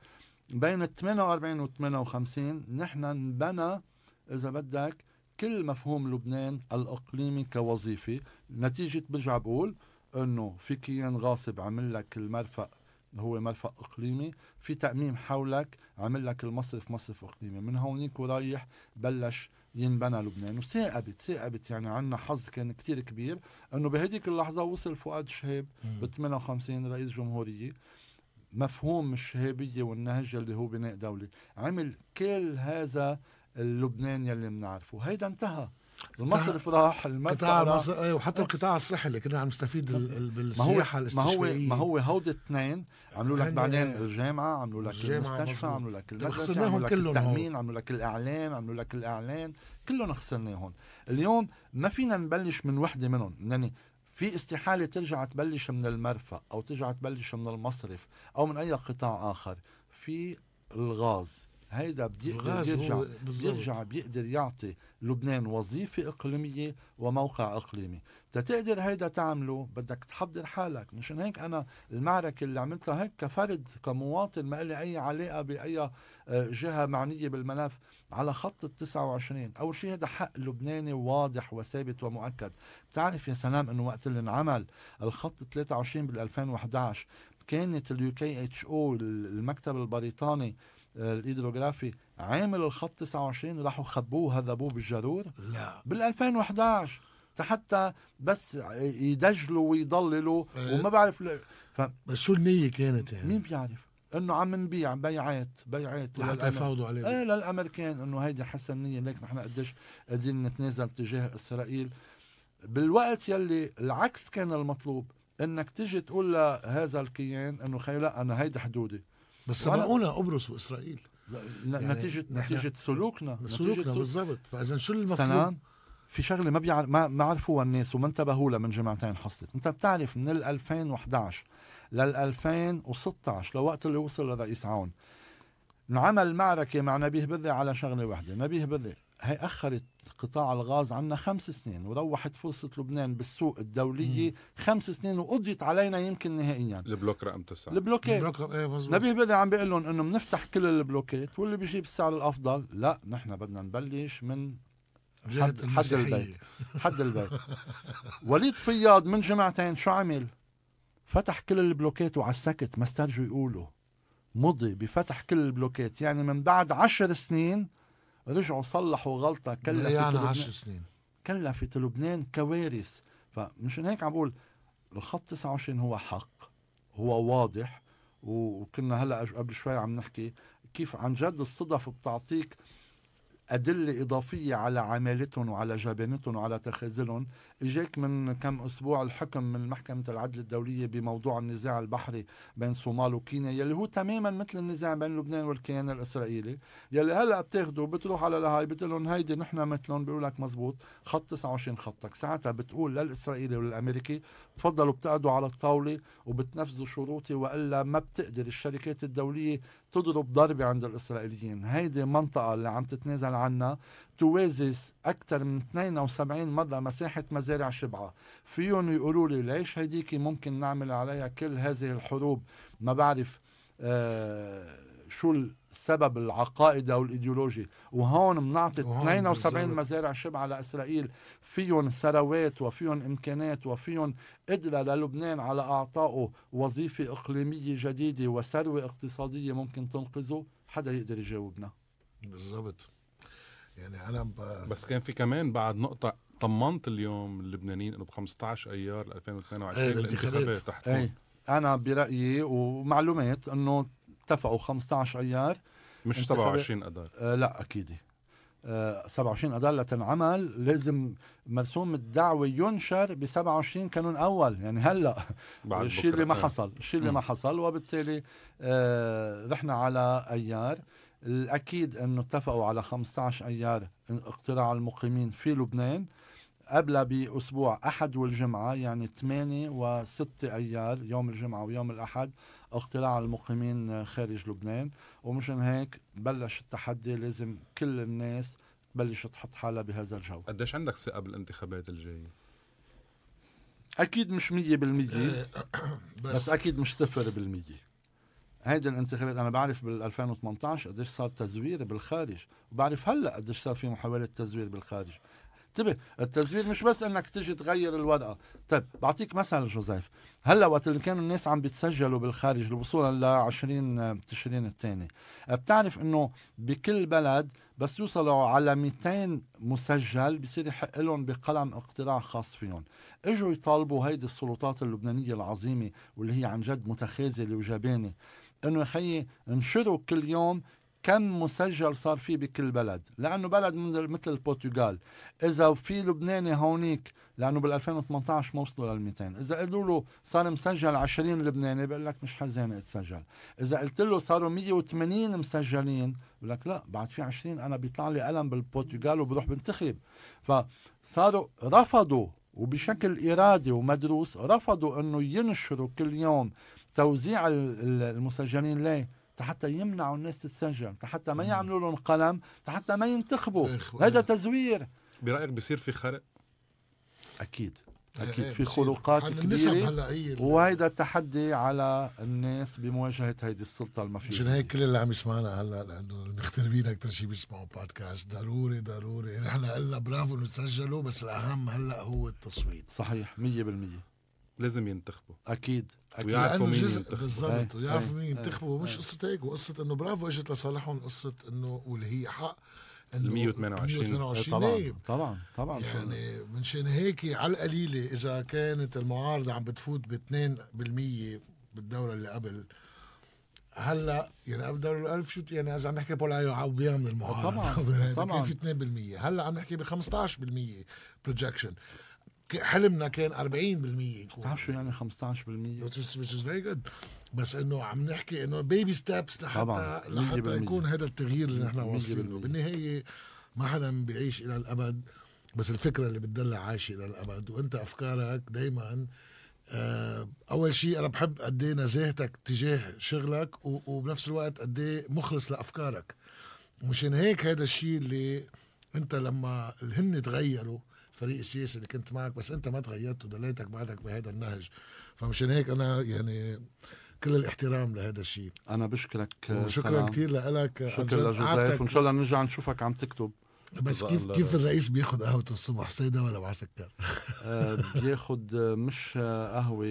بين ال 48 وال 58 نحن انبنى إذا بدك كل مفهوم لبنان الإقليمي كوظيفة. نتيجة برجع بقول إنه في كيان غاصب عمل لك المرفأ هو مرفأ إقليمي. في تأميم حولك عمل لك المصرف مصرف إقليمي. من هونيك ورايح بلش ينبنى لبنان. وثاقبت ثاقبت يعني عنا حظ كان كتير كبير إنه بهديك اللحظة وصل فؤاد شهاب ب 58 رئيس جمهورية. مفهوم الشهابية والنهج اللي هو بناء دولي عمل كل هذا اللبنان يلي بنعرفه. هيدا انتهى. المصرف راح المرفأ قطاع راح مصر إيه وحتى القطاع الصحي اللي كنا عم نستفيد ال- ال- ما هو بالسياحة ما هو الاستشفائية. ما هو هودي الاثنين عملوا لك هن- بعدين الجامعة عملوا لك المستشفى. عملوا لك المدرسة عملوا لك التأمين عملوا لك الإعلام عملوا لك الإعلان كلهم خسرناهم. اليوم ما فينا نبلش من وحدة منهم. يعني في استحالة ترجع تبلش من المرفأ أو ترجع تبلش من المصرف أو من أي قطاع آخر. في الغاز. هيدا بيقدر يرجع. بيرجع بيقدر يعطي لبنان وظيفة إقليمية وموقع إقليمي. تتقدر هيدا تعمله بدك تحضر حالك. مشان هيك أنا المعركة اللي عملتها هيك كفرد كمواطن ما لي أي علاقة بأي آه، جهة معنية بالملف على خط ال 29 أول شيء هذا حق لبناني واضح وثابت ومؤكد. بتعرف يا سلام أنه وقت اللي انعمل الخط 23 بال 2011 كانت ال UKHO المكتب البريطاني الهيدروغرافي عامل الخط 29 راحوا خبوه هذبوه بالجرور لا. بال 2011 حتى بس يدجلوا ويضللوا إيه. وما بعرف ل... بس شو النية كانت يعني؟ مين بيعرف؟ إنه عم نبيع بيعات بيعات لحتى يفاوضوا عليه. إيه للأمريكان. إنه هيدي حسن نية. ليك نحن قديش قادرين نتنازل تجاه إسرائيل. بالوقت يلي العكس كان المطلوب إنك تيجي تقول لهذا الكيان إنه خي لا أنا هيدي حدودي. بس سبقونا قبرص وإسرائيل. يعني نتيجه نتيجة سلوكنا سلوكنا سلوك. بالضبط. فإذا شو المطلوب؟ سلام في شغلة ما بيعرف ما ما عرفوها الناس وما انتبهوا لها من جماعتين حصلت. أنت بتعرف من ال 2011 لل 2016 لوقت اللي وصل لرئيس عون. انعمل معركة مع نبيه بري على شغلة واحدة نبيه بري هي أخرت قطاع الغاز عنا خمس سنين وروحت فرصة لبنان بالسوق الدولية خمس سنين وقضيت علينا يمكن نهائيا. البلوك رقم تسعة. البلوكيت. الرقم إيه مظبوط نبيه بري عم بيقول لهم إنه بنفتح كل البلوكات واللي بيجيب السعر الأفضل. لا نحن بدنا نبلش من حد, حد. البيت. حد البيت. وليد فياض من جمعتين شو عمل؟ فتح كل البلوكات وعلى السكت ما استرجوا يقولوا. مضي بفتح كل البلوكات يعني من بعد عشر سنين رجعوا صلحوا غلطة كلفت يعني لبنان عشر سنين. كلفت لبنان كوارث. فمشان هيك عم بقول الخط 29 هو حق هو واضح. وكنا هلأ قبل شوي عم نحكي كيف عن جد الصدف بتعطيك أدلة إضافية على عمالتهم وعلى جبانتهم وعلى تخاذلهم. إجاك من كم أسبوع الحكم من محكمة العدل الدولية بموضوع النزاع البحري بين صومال وكينيا يلي هو تماما مثل النزاع بين لبنان والكيان الإسرائيلي يلي هلأ بتاخده بتروح على لهاي بتقول لهم هيدي نحن مثلهم بيقول لك مزبوط خط 29 خطك. ساعتها بتقول للإسرائيلي والأمريكي تفضلوا بتقعدوا على الطاولة وبتنفذوا شروطي وإلا ما بتقدر الشركات الدولية تضرب ضربة عند الإسرائيليين. هيدي منطقة اللي عم تتنازل عنها. توازي أكثر من 72 مرة مساحة مزارع شبعة. فيهم يقولوا لي ليش هيديكي ممكن نعمل عليها كل هذه الحروب؟ ما بعرف آه شو السبب العقائدي أو الإيديولوجي. وهون بنعطي 72 بالزبط. مزارع شبعة لإسرائيل. فيهم ثروات وفيهم إمكانات وفيهم قدره للبنان على أعطائه. وظيفة إقليمية جديدة وثروة اقتصادية ممكن تنقذه. حدا يقدر يجاوبنا. بالضبط. يعني أنا ب... بس كان في كمان بعد نقطة طمنت اليوم اللبنانيين إنه ب 15 أيار 2022 إيه الانتخابات. تحت إيه أنا برأيي ومعلومات إنه اتفقوا 15 أيار مش 27 اذار آه لا أكيد. آه 27 اذار لتنعمل. لازم مرسوم الدعوة ينشر ب 27 كانون أول. يعني هلأ الشيء اللي ما حصل. الشيء اللي ما حصل. وبالتالي آه رحنا على أيار. الأكيد انه اتفقوا على 15 أيار اقتراع المقيمين في لبنان. قبلها بأسبوع أحد والجمعة يعني 8 و6 أيار يوم الجمعة ويوم الأحد اقتلاع المقيمين خارج لبنان. ومشان هيك بلش التحدي لازم كل الناس تبلش تحط حالها بهذا الجو. قديش عندك ثقة بالانتخابات الجاية؟ أكيد مش 100% بس, بس أكيد مش 0% هيدي الانتخابات أنا بعرف بال 2018 قديش صار تزوير بالخارج وبعرف هلأ قديش صار في محاولة تزوير بالخارج. انتبه التزوير مش بس إنك تيجي تغير الورقه طيب بعطيك مثل جوزيف. هلأ وقت اللي كانوا الناس عم بيتسجلوا بالخارج وصولا ل 20 تشرين الثاني بتعرف إنه بكل بلد بس يوصلوا على 200 مسجل بصير يحق لهم بقلم اقتراع خاص فيهم. إجوا يطالبوا هيدي السلطات اللبنانية العظيمة واللي هي عن جد متخاذلة وجبانة. إنه خيي انشروا كل يوم كم مسجل صار فيه بكل بلد لأنه بلد مثل البرتغال. إذا في لبناني هونيك لأنه بال 2018 ما وصلوا لل 200 إذا قالوا له صار مسجل 20 لبناني بقول لك مش حزين اتسجل إذا قلت له صاروا 180 مسجلين بقول لك لا بعد في 20 أنا بيطلع لي قلم بالبرتغال وبروح بنتخب. فصاروا رفضوا وبشكل إرادي ومدروس رفضوا إنه ينشروا كل يوم توزيع المسجلين ليه؟ حتى يمنعوا الناس تتسجل حتى ما يعملوا لهم قلم حتى ما ينتخبوا. هذا تزوير. برأيك بصير في خرق؟ أكيد. أكيد. في خروقات كبيرة وهيدا التحدي على الناس بمواجهة هيدي السلطة المفيدة. مشان هيك كل اللي عم يسمعنا هلا لأنه المغتربين أكثر شيء بيسمعوا بودكاست ضروري ضروري. يعني إحنا قلنا برافو إنه تسجلوا بس الأهم هلا هو التصويت. صحيح 100% لازم ينتخبوا. أكيد ويعرفوا مين ينتخبوا. بالضبط. ويعرفوا مين ينتخبوا. مش قصة هيك وقصة إنه برافو إجت لصالحهم قصة إنه واللي هي حق ال 128 طبعا طبعا طبعا يعني منشان هيك على القليلة إذا كانت المعارضة عم بتفوت ب 2% بالدورة اللي قبل هلأ يعني قبل دوري الألف شو يعني إذا عم نحكي بولايو عوبيا من المعارضه طبعا طبعا. كان في 2% هلأ عم نحكي ب 15% projection حلمنا كان 40% بتعرف شو يعني 15% which is, very good. بس إنه عم نحكي إنه بيبي ستابس لحتى طبعاً. لحتى يكون هذا التغيير اللي نحن واصلين له. بالنهاية ما حدا بيعيش إلى الأبد بس الفكرة اللي بتدلع عايشة إلى الأبد. وأنت أفكارك دائما آه أول شيء أنا بحب قد إيه نزاهتك تجاه شغلك وبنفس الوقت قد إيه مخلص لأفكارك. ومشان هيك هذا الشيء اللي أنت لما هن تغيروا الفريق السياسي اللي كنت معك بس أنت ما تغيرت ودليتك بعدك بهذا النهج. فمشان هيك أنا يعني كل الاحترام لهذا الشيء. أنا بشكرك وشكرا سلام. كثير لك. شكرا لجوزيف. وإن شاء الله نرجع نشوفك عم تكتب. بس كيف الله كيف. الرئيس بياخذ قهوته الصبح سيدة ولا مع سكر؟ آه، بياخد آه، مش آه، قهوة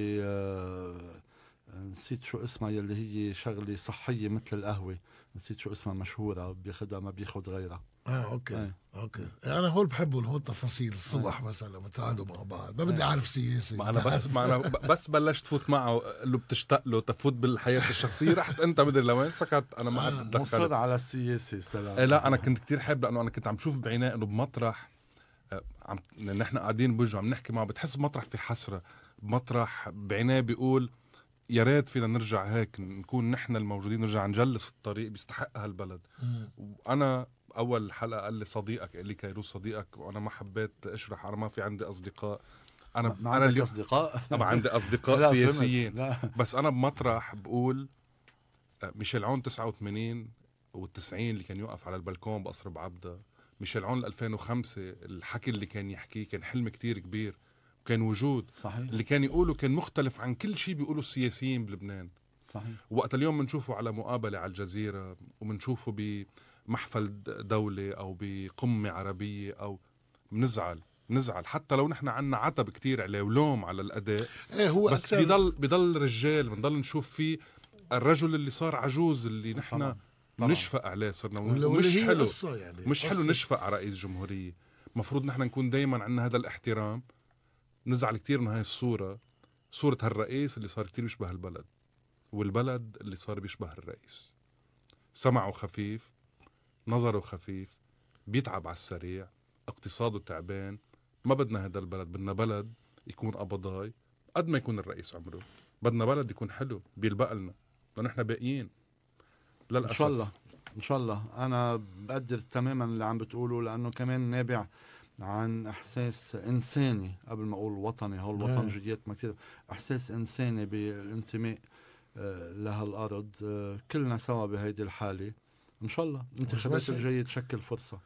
نسيت شو اسمها يلي هي شغلة صحية مثل القهوة. نسيت شو اسمها مشهورة بياخدها ما بياخد غيرها. آه أوكي إيه. okay. أنا هول بحبهم هول تفاصيل الصبح مثلا لما تقعدوا مع بعض. ما بدي أعرف سياسي. ما أنا بس ما أنا بس بلشت فوت معه قال له بتشتاق له تفوت بالحياة الشخصية. رحت أنت مدري لوين؟ سكت. أنا ما عاد مصر تدخلت على السياسة سلام. إيه لا أنا كنت كتير حابب لأنه أنا كنت عم شوف بعيني إنه بمطرح آه، عم نحن قاعدين بوجهه عم نحكي معه. بتحس بمطرح في حسرة بمطرح بعينيه بيقول يا ريت فينا نرجع هيك نكون نحن الموجودين نرجع نجلس الطريق بيستحقها البلد. وأنا أول حلقة قال لي صديقك قال لي كيروس صديقك وأنا ما حبيت أشرح أنا ما في عندي أصدقاء. أنا ما أنا عندك اليوم أصدقاء؟ طبعا عندي أصدقاء. سياسيين. لا. بس أنا بمطرح بقول آه، ميشيل عون 89 وال90 اللي كان يوقف على البلكون بقصر بعبده ميشيل عون 2005 الحكي اللي كان يحكيه كان حلم كتير كبير وكان وجود. صحيح. اللي كان يقوله كان مختلف عن كل شيء بيقوله السياسيين بلبنان. صحيح. وقت اليوم بنشوفه على مقابلة على الجزيرة وبنشوفه بمحفل دولة أو بقمة عربية أو بنزعل بنزعل حتى لو نحن عنا عتب كتير عليه ولوم على الأداء إيه هو بس أكثر بيضل بيضل رجال بنضل نشوف فيه الرجل اللي صار عجوز اللي نحن طبعاً. طبعاً. نشفق عليه صرنا هي حلو يعني مش حلو. نشفق على رئيس جمهورية مفروض نحن نكون دايما عندنا هذا الاحترام نزعل كتير من هاي الصورة صورة هالرئيس اللي صار كتير بيشبه البلد والبلد اللي صار بيشبه الرئيس سمعه خفيف نظره خفيف بيتعب على السريع اقتصاده تعبان ما بدنا هذا البلد بدنا بلد يكون قبضاي قد ما يكون الرئيس عمره. بدنا بلد يكون حلو بيلبق لنا نحن باقيين. للأسف. ان شاء الله إن شاء الله. أنا بقدر تماما اللي عم بتقوله لأنه كمان نابع عن إحساس إنساني. قبل ما أقول وطني هو نعم. الوطنجيات ما كثير إحساس إنساني بالانتماء آه، لهالأرض آه، كلنا سوا بهيدي الحالة. إن شاء الله. الانتخابات بس- الجايه تشكل فرصة.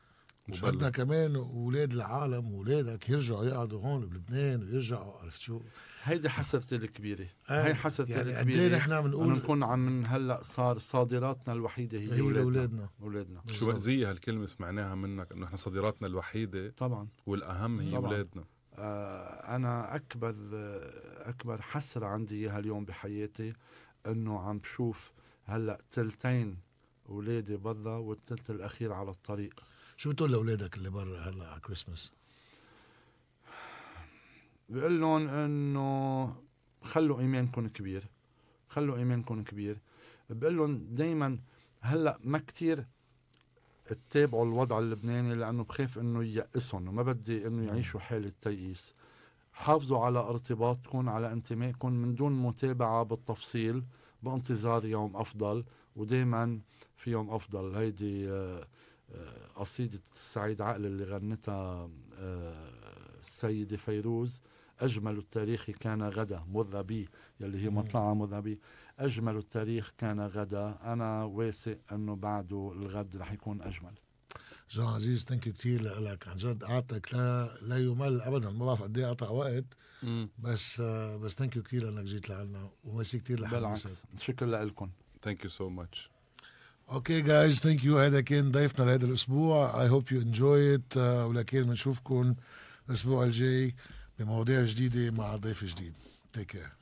الله كمان أولاد العالم واولادك يرجعوا يقعدوا هون بلبنان ويرجعوا عرفت شو؟ هيدي حسرتي الكبيرة. آه، هي حسرتي يعني قد إيه الكبيرة. نحن انه بنقول نكون عم من هلأ صار صادراتنا الوحيدة هي, هي أولادنا. أولادنا. شو مأزية هالكلمة سمعناها منك إنه إحنا صديراتنا الوحيدة طبعا. والأهم هي طبعاً. أولادنا. آه، أنا أكبر أكبر حسرة عندي إياها اليوم بحياتي إنه عم بشوف هلأ تلتين اولادي برا والتلت الأخير على الطريق. شو بتقول لأولادك اللي برا هلا على كريسماس؟ بقول لهم إنه خلوا إيمانكم كبير خلوا إيمانكم كبير. بقول لهم دائما هلا ما كتير تتابعوا الوضع اللبناني لأنه بخاف إنه ييأسهم وما بدي إنه يعيشوا حالة تيئيس حافظوا على ارتباطكم على انتمائكم من دون متابعة بالتفصيل بانتظار يوم أفضل. ودائما في يوم أفضل. هيدي آه، آه، قصيدة سعيد عقل اللي غنتها آه، السيده فيروز. أجمل التاريخ كان غدا مر بي يلي هي مطلعها مر بي. أجمل التاريخ كان غدا. أنا واثق أنه بعده الغد رح يكون أجمل. جان عزيز thank you كثير لك. عن جد قعدتك لا لا يمل ابدا. ما بعرف قد إيه قطع وقت. بس آه، بس thank you كثير لأنك جيت لعنا. وميرسي كثير لحالك بالعكس. شكرا لكم. thank you so much okay guys thank you هذا كان ضيفنا لهذا الأسبوع. I hope you enjoyed it ولكن بنشوفكم الأسبوع الجاي بمواضيع جديدة مع ضيف جديد. تيك كير